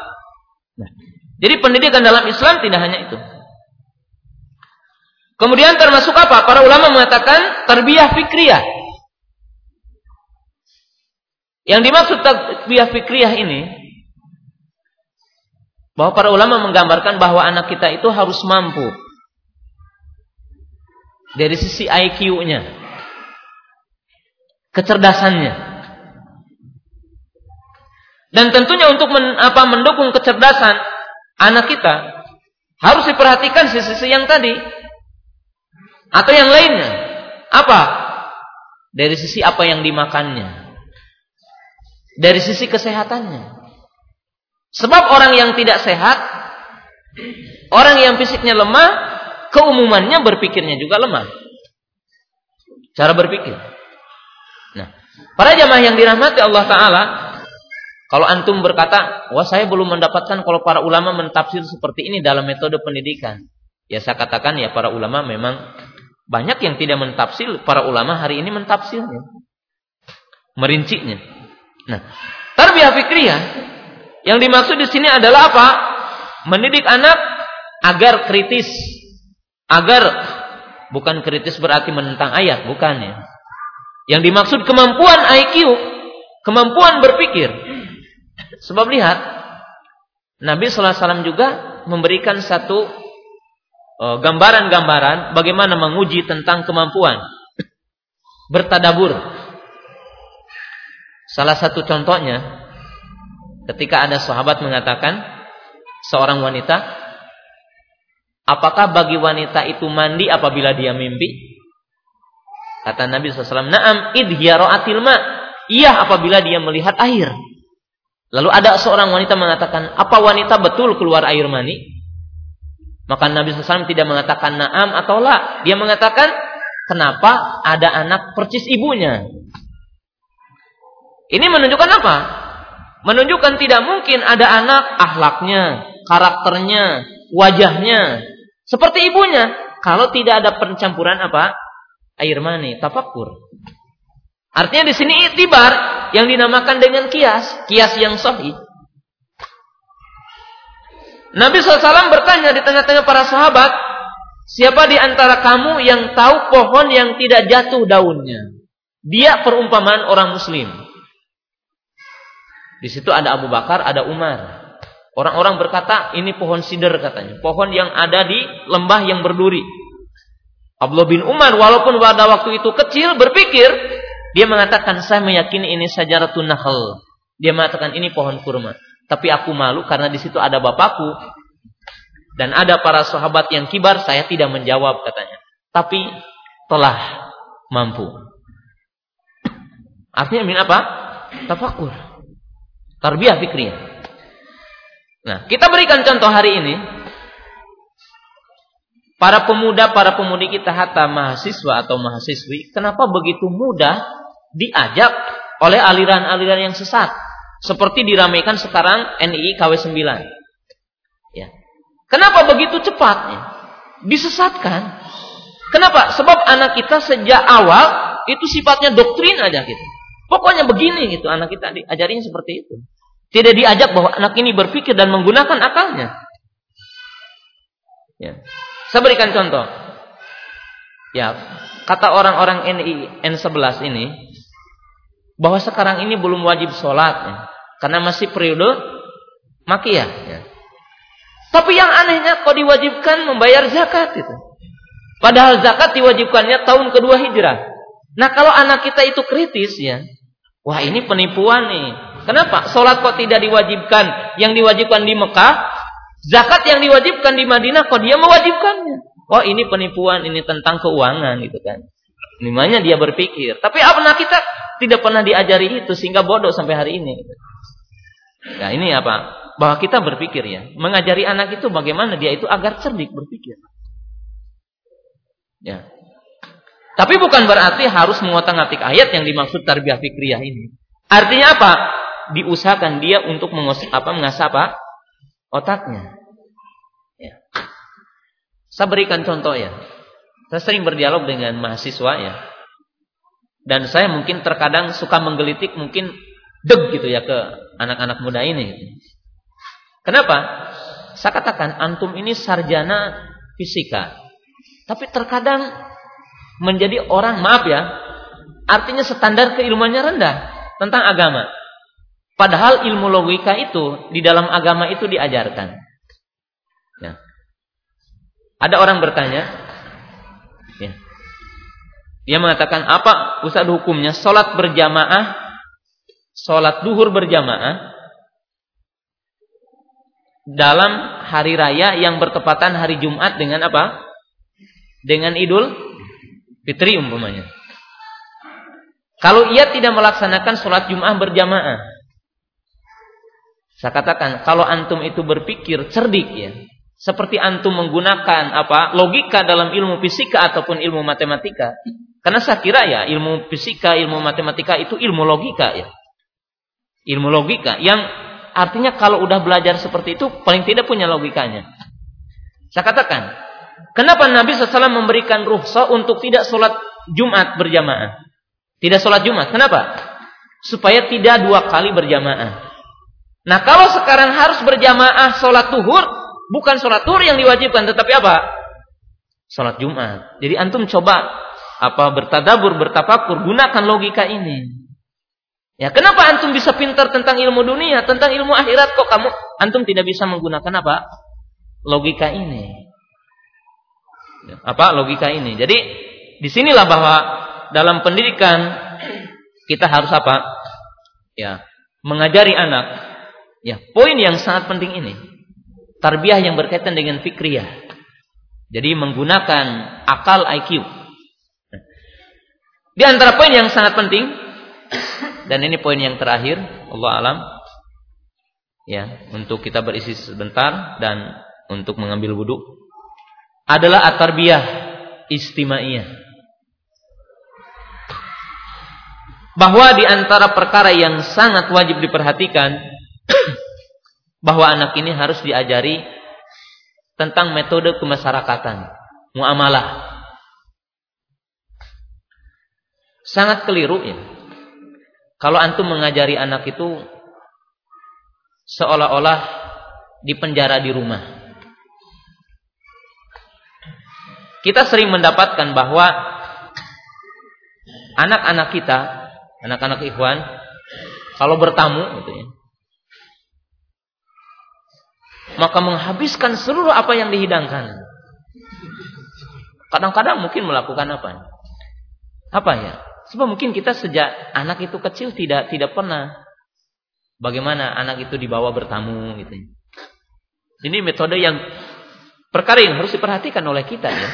Nah, jadi pendidikan dalam Islam tidak hanya itu. Kemudian termasuk apa? Para ulama mengatakan tarbiyah fikriyah. Yang dimaksud tarbiyah fikriyah ini bahwa para ulama menggambarkan bahwa anak kita itu harus mampu dari sisi IQ-nya kecerdasannya. Dan tentunya untuk men, apa mendukung kecerdasan anak kita harus diperhatikan sisi-sisi yang tadi atau yang lainnya. Apa? Dari sisi apa yang dimakannya. Dari sisi kesehatannya. Sebab orang yang tidak sehat, orang yang fisiknya lemah, keumumannya berpikirnya juga lemah. Cara berpikir. Para jamaah yang dirahmati Allah Ta'ala, kalau antum berkata, wah saya belum mendapatkan kalau para ulama mentafsir seperti ini dalam metode pendidikan. Ya saya katakan ya para ulama memang banyak yang tidak mentafsir, para ulama hari ini mentafsirnya. Merincinya. Nah, tarbiyah fikriyah yang dimaksud di sini adalah apa? Mendidik anak agar kritis. Agar bukan kritis berarti menentang ayat, bukan ya. Yang dimaksud kemampuan IQ, kemampuan berpikir. Sebab lihat, Nabi Sallallahu Alaihi Wasallam juga memberikan satu e, gambaran-gambaran bagaimana menguji tentang kemampuan bertadabur. Salah satu contohnya, ketika ada sahabat mengatakan seorang wanita, apakah bagi wanita itu mandi apabila dia mimpi? Kata Nabi SAW, Naam idhiyara'atil ma. Iya apabila dia melihat air. Lalu ada seorang wanita mengatakan, apa wanita betul keluar air mani? Maka Nabi SAW tidak mengatakan naam atau la. Dia mengatakan, kenapa ada anak percis ibunya? Ini menunjukkan apa? Menunjukkan tidak mungkin ada anak ahlaknya, karakternya, wajahnya. Seperti ibunya. Kalau tidak ada pencampuran apa? air mani, tafakur. Artinya di sini itibar yang dinamakan dengan kias, kias yang sahih. Nabi SAW bertanya di tengah-tengah para sahabat, siapa di antara kamu yang tahu pohon yang tidak jatuh daunnya? Dia perumpamaan orang muslim. Di situ ada Abu Bakar, ada Umar. Orang-orang berkata, ini pohon sider katanya. Pohon yang ada di lembah yang berduri. Abdullah bin Umar walaupun pada waktu itu kecil berpikir dia mengatakan saya meyakini ini sajaratun nahl. Dia mengatakan ini pohon kurma. Tapi aku malu karena di situ ada bapakku dan ada para sahabat yang kibar, saya tidak menjawab katanya. Tapi telah mampu. Artinya min apa? Tafakur. Tarbiyah fikriyah. Nah, kita berikan contoh hari ini. Para pemuda, para pemudi kita hatta mahasiswa atau mahasiswi, kenapa begitu mudah diajak oleh aliran-aliran yang sesat? Seperti diramaikan sekarang NII KW9. Ya. Kenapa begitu cepatnya? Disesatkan. Kenapa? Sebab anak kita sejak awal itu sifatnya doktrin aja gitu. Pokoknya begini gitu anak kita diajarinya seperti itu. Tidak diajak bahwa anak ini berpikir dan menggunakan akalnya. Ya. Saya berikan contoh. Ya, kata orang-orang NI N11 ini bahwa sekarang ini belum wajib sholat ya, karena masih periode makiyah. Ya. Tapi yang anehnya kok diwajibkan membayar zakat itu. Padahal zakat diwajibkannya tahun kedua hijrah. Nah kalau anak kita itu kritis ya. Wah ini penipuan nih. Kenapa? Sholat kok tidak diwajibkan. Yang diwajibkan di Mekah. Zakat yang diwajibkan di Madinah kok dia mewajibkannya. Oh ini penipuan. Ini tentang keuangan gitu kan. Nimanya dia berpikir. Tapi anak kita tidak pernah diajari itu. Sehingga bodoh sampai hari ini. Nah ini apa? bahwa kita berpikir ya, mengajari anak itu bagaimana dia itu agar cerdik berpikir. Ya. Tapi bukan berarti harus mengotak-atik ayat yang dimaksud tarbiyah fikriyah ini. Artinya apa? Diusahakan dia untuk mengos apa mengasah apa? Otaknya. Ya. Saya berikan contoh ya. Saya sering berdialog dengan mahasiswa ya. Dan saya mungkin terkadang suka menggelitik mungkin deg gitu ya ke anak-anak muda ini. Kenapa? Saya katakan antum ini sarjana fisika. Tapi terkadang menjadi orang maaf ya, artinya standar keilmuannya rendah tentang agama. Padahal ilmu logika itu di dalam agama itu diajarkan. Ya. Ada orang bertanya, ya. dia mengatakan apa Ustaz hukumnya sholat berjamaah, sholat duhur berjamaah dalam hari raya yang bertepatan hari Jumat dengan apa? Dengan Idul Fitri umpamanya. Kalau ia tidak melaksanakan sholat Jumat berjamaah, saya katakan kalau antum itu berpikir cerdik ya, seperti antum menggunakan apa logika dalam ilmu fisika ataupun ilmu matematika, karena saya kira ya ilmu fisika, ilmu matematika itu ilmu logika ya, ilmu logika yang Artinya kalau udah belajar seperti itu paling tidak punya logikanya. Saya katakan, kenapa Nabi SAW memberikan ruhsah untuk tidak sholat Jumat berjamaah? Tidak sholat Jumat. Kenapa? Supaya tidak dua kali berjamaah. Nah kalau sekarang harus berjamaah sholat tuhur, bukan sholat tuhur yang diwajibkan, tetapi apa? Sholat Jumat. Jadi antum coba apa bertadabur, bertafakur, gunakan logika ini. Ya, kenapa antum bisa pintar tentang ilmu dunia, tentang ilmu akhirat kok kamu antum tidak bisa menggunakan apa? Logika ini. Apa logika ini? Jadi di sinilah bahwa dalam pendidikan kita harus apa? Ya, mengajari anak. Ya, poin yang sangat penting ini. Tarbiyah yang berkaitan dengan fikriyah. Jadi menggunakan akal IQ. Di antara poin yang sangat penting dan ini poin yang terakhir, Allah alam. Ya, untuk kita berisi sebentar dan untuk mengambil wudhu adalah at-tarbiyah istimaiyah. Bahwa di antara perkara yang sangat wajib diperhatikan bahwa anak ini harus diajari tentang metode kemasyarakatan, muamalah. Sangat keliru ya kalau antum mengajari anak itu seolah-olah di penjara di rumah. Kita sering mendapatkan bahwa anak-anak kita, anak-anak ikhwan, kalau bertamu gitu ya, maka menghabiskan seluruh apa yang dihidangkan. Kadang-kadang mungkin melakukan apa? Apa ya? Sebab mungkin kita sejak anak itu kecil tidak tidak pernah bagaimana anak itu dibawa bertamu gitu. Ini metode yang perkara yang harus diperhatikan oleh kita ya.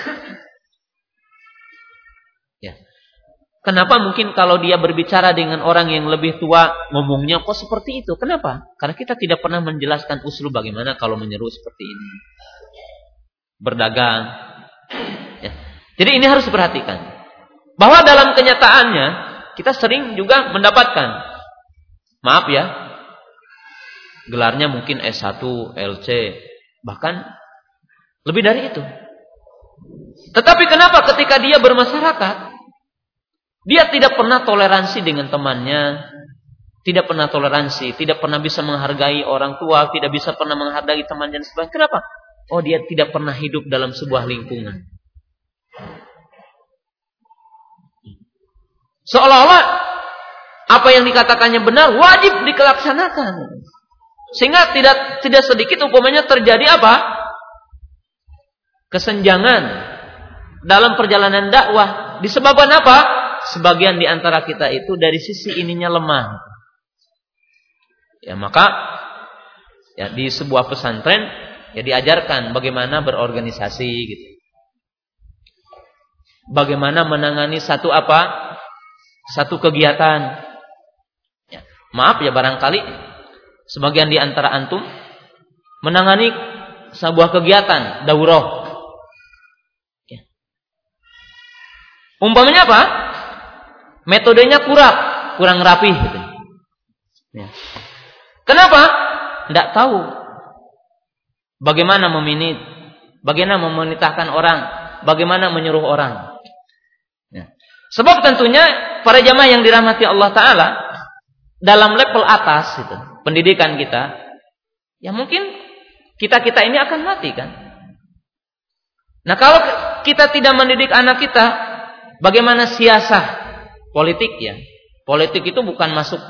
Kenapa mungkin kalau dia berbicara dengan orang yang lebih tua ngomongnya kok seperti itu? Kenapa? Karena kita tidak pernah menjelaskan usul bagaimana kalau menyeru seperti ini. Berdagang. Ya. Jadi ini harus diperhatikan. Bahwa dalam kenyataannya kita sering juga mendapatkan maaf ya gelarnya mungkin S1, LC, bahkan lebih dari itu. Tetapi kenapa ketika dia bermasyarakat dia tidak pernah toleransi dengan temannya, tidak pernah toleransi, tidak pernah bisa menghargai orang tua, tidak bisa pernah menghargai temannya dan sebagainya. Kenapa? Oh, dia tidak pernah hidup dalam sebuah lingkungan. Seolah-olah apa yang dikatakannya benar wajib dilaksanakan. Sehingga tidak tidak sedikit umpamanya terjadi apa? Kesenjangan dalam perjalanan dakwah. Disebabkan apa? Sebagian di antara kita itu dari sisi ininya lemah. Ya maka ya di sebuah pesantren ya diajarkan bagaimana berorganisasi gitu. Bagaimana menangani satu apa? satu kegiatan. Ya. Maaf ya barangkali sebagian di antara antum menangani sebuah kegiatan daurah. Ya. Umpamanya apa? Metodenya kurang, kurang rapi gitu. Ya. Kenapa? Tidak tahu bagaimana meminit, bagaimana memerintahkan orang, bagaimana menyuruh orang. Ya. Sebab tentunya para jamaah yang dirahmati Allah Taala dalam level atas itu pendidikan kita, ya mungkin kita kita ini akan mati kan. Nah kalau kita tidak mendidik anak kita, bagaimana siasah politik ya? Politik itu bukan masuk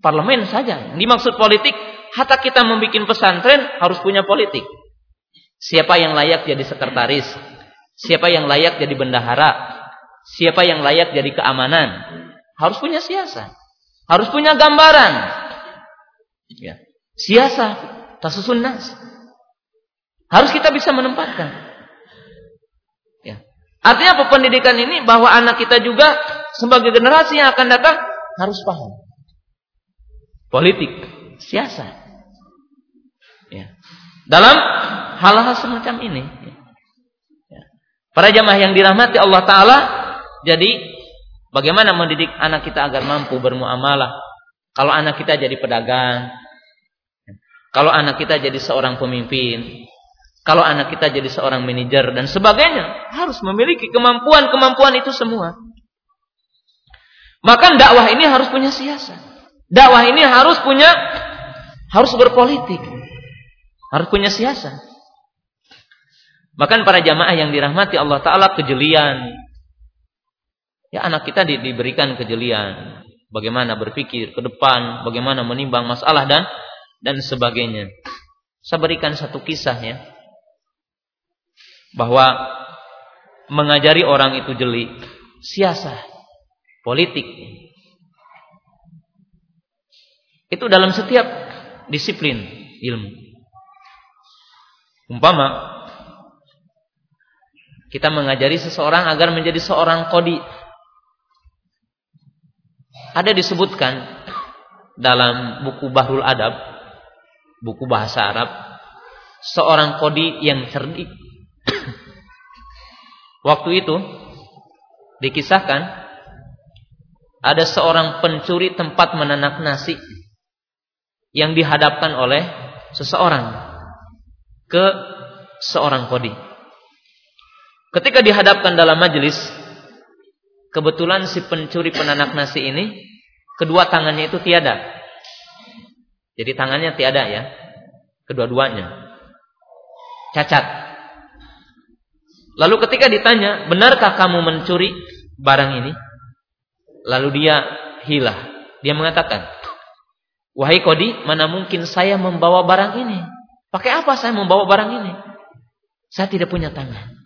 parlemen saja. Yang dimaksud politik, hatta kita membuat pesantren harus punya politik. Siapa yang layak jadi sekretaris? Siapa yang layak jadi bendahara? Siapa yang layak jadi keamanan? Harus punya siasat. Harus punya gambaran. Ya. Siasat, tasusun nas. Harus kita bisa menempatkan. Ya. Artinya apa pendidikan ini bahwa anak kita juga sebagai generasi yang akan datang harus paham. Politik, siasat. Ya. Dalam hal-hal semacam ini. Ya. Para jamaah yang dirahmati Allah Ta'ala jadi bagaimana mendidik anak kita agar mampu bermuamalah? Kalau anak kita jadi pedagang, kalau anak kita jadi seorang pemimpin, kalau anak kita jadi seorang manajer dan sebagainya, harus memiliki kemampuan-kemampuan itu semua. Maka dakwah ini harus punya siasat. Dakwah ini harus punya harus berpolitik. Harus punya siasat. Bahkan para jamaah yang dirahmati Allah Ta'ala kejelian Ya anak kita di, diberikan kejelian, bagaimana berpikir ke depan, bagaimana menimbang masalah dan dan sebagainya. Saya berikan satu kisah ya. Bahwa mengajari orang itu jeli, siasah, politik. Itu dalam setiap disiplin ilmu. Umpama kita mengajari seseorang agar menjadi seorang kodi ada disebutkan dalam buku Bahrul Adab, buku bahasa Arab, seorang kodi yang cerdik. Waktu itu dikisahkan ada seorang pencuri tempat menanak nasi yang dihadapkan oleh seseorang ke seorang kodi. Ketika dihadapkan dalam majelis, Kebetulan si pencuri penanak nasi ini kedua tangannya itu tiada. Jadi tangannya tiada ya. Kedua-duanya. Cacat. Lalu ketika ditanya, "Benarkah kamu mencuri barang ini?" Lalu dia hilah. Dia mengatakan, "Wahai Kodi, mana mungkin saya membawa barang ini? Pakai apa saya membawa barang ini? Saya tidak punya tangan."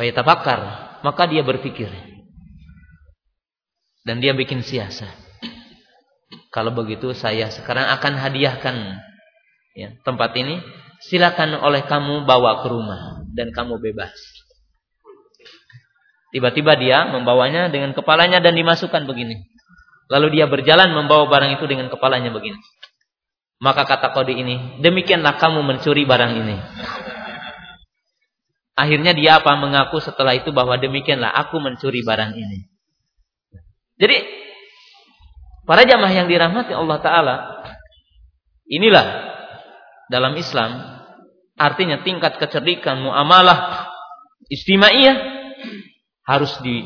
Fayatafakkar, maka dia berpikir. Dan dia bikin siasa. Kalau begitu saya sekarang akan hadiahkan ya, tempat ini. Silakan oleh kamu bawa ke rumah dan kamu bebas. Tiba-tiba dia membawanya dengan kepalanya dan dimasukkan begini. Lalu dia berjalan membawa barang itu dengan kepalanya begini. Maka kata kode ini, demikianlah kamu mencuri barang ini. Akhirnya dia apa mengaku setelah itu bahwa demikianlah aku mencuri barang ini. Jadi para jamaah yang dirahmati Allah taala inilah dalam Islam artinya tingkat kecerdikan muamalah istimaiyah harus di,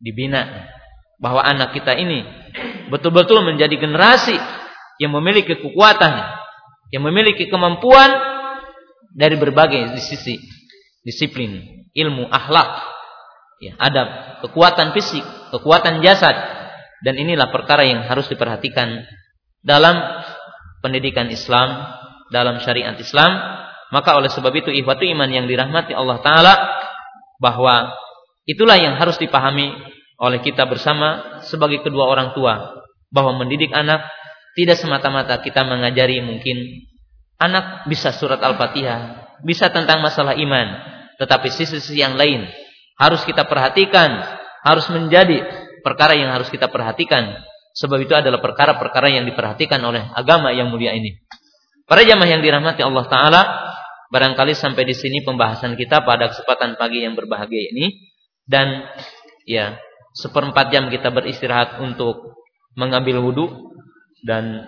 dibina. Bahwa anak kita ini betul-betul menjadi generasi yang memiliki kekuatan, yang memiliki kemampuan dari berbagai sisi disiplin, ilmu, akhlak, ya, adab, kekuatan fisik, kekuatan jasad, dan inilah perkara yang harus diperhatikan dalam pendidikan Islam, dalam syariat Islam. Maka oleh sebab itu ikhwatu iman yang dirahmati Allah Taala bahwa itulah yang harus dipahami oleh kita bersama sebagai kedua orang tua bahwa mendidik anak tidak semata-mata kita mengajari mungkin anak bisa surat Al-Fatihah, bisa tentang masalah iman, tetapi sisi-sisi yang lain harus kita perhatikan, harus menjadi perkara yang harus kita perhatikan. Sebab itu adalah perkara-perkara yang diperhatikan oleh agama yang mulia ini. Para jamaah yang dirahmati Allah Ta'ala, barangkali sampai di sini pembahasan kita pada kesempatan pagi yang berbahagia ini. Dan ya, seperempat jam kita beristirahat untuk mengambil wudhu dan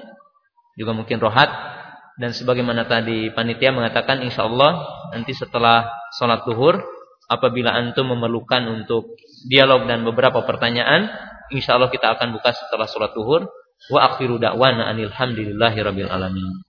juga mungkin rohat. Dan sebagaimana tadi panitia mengatakan insya Allah nanti setelah sholat duhur apabila antum memerlukan untuk dialog dan beberapa pertanyaan insya Allah kita akan buka setelah sholat duhur. Wa akhiru da'wana anil hamdulillahi rabbil alamin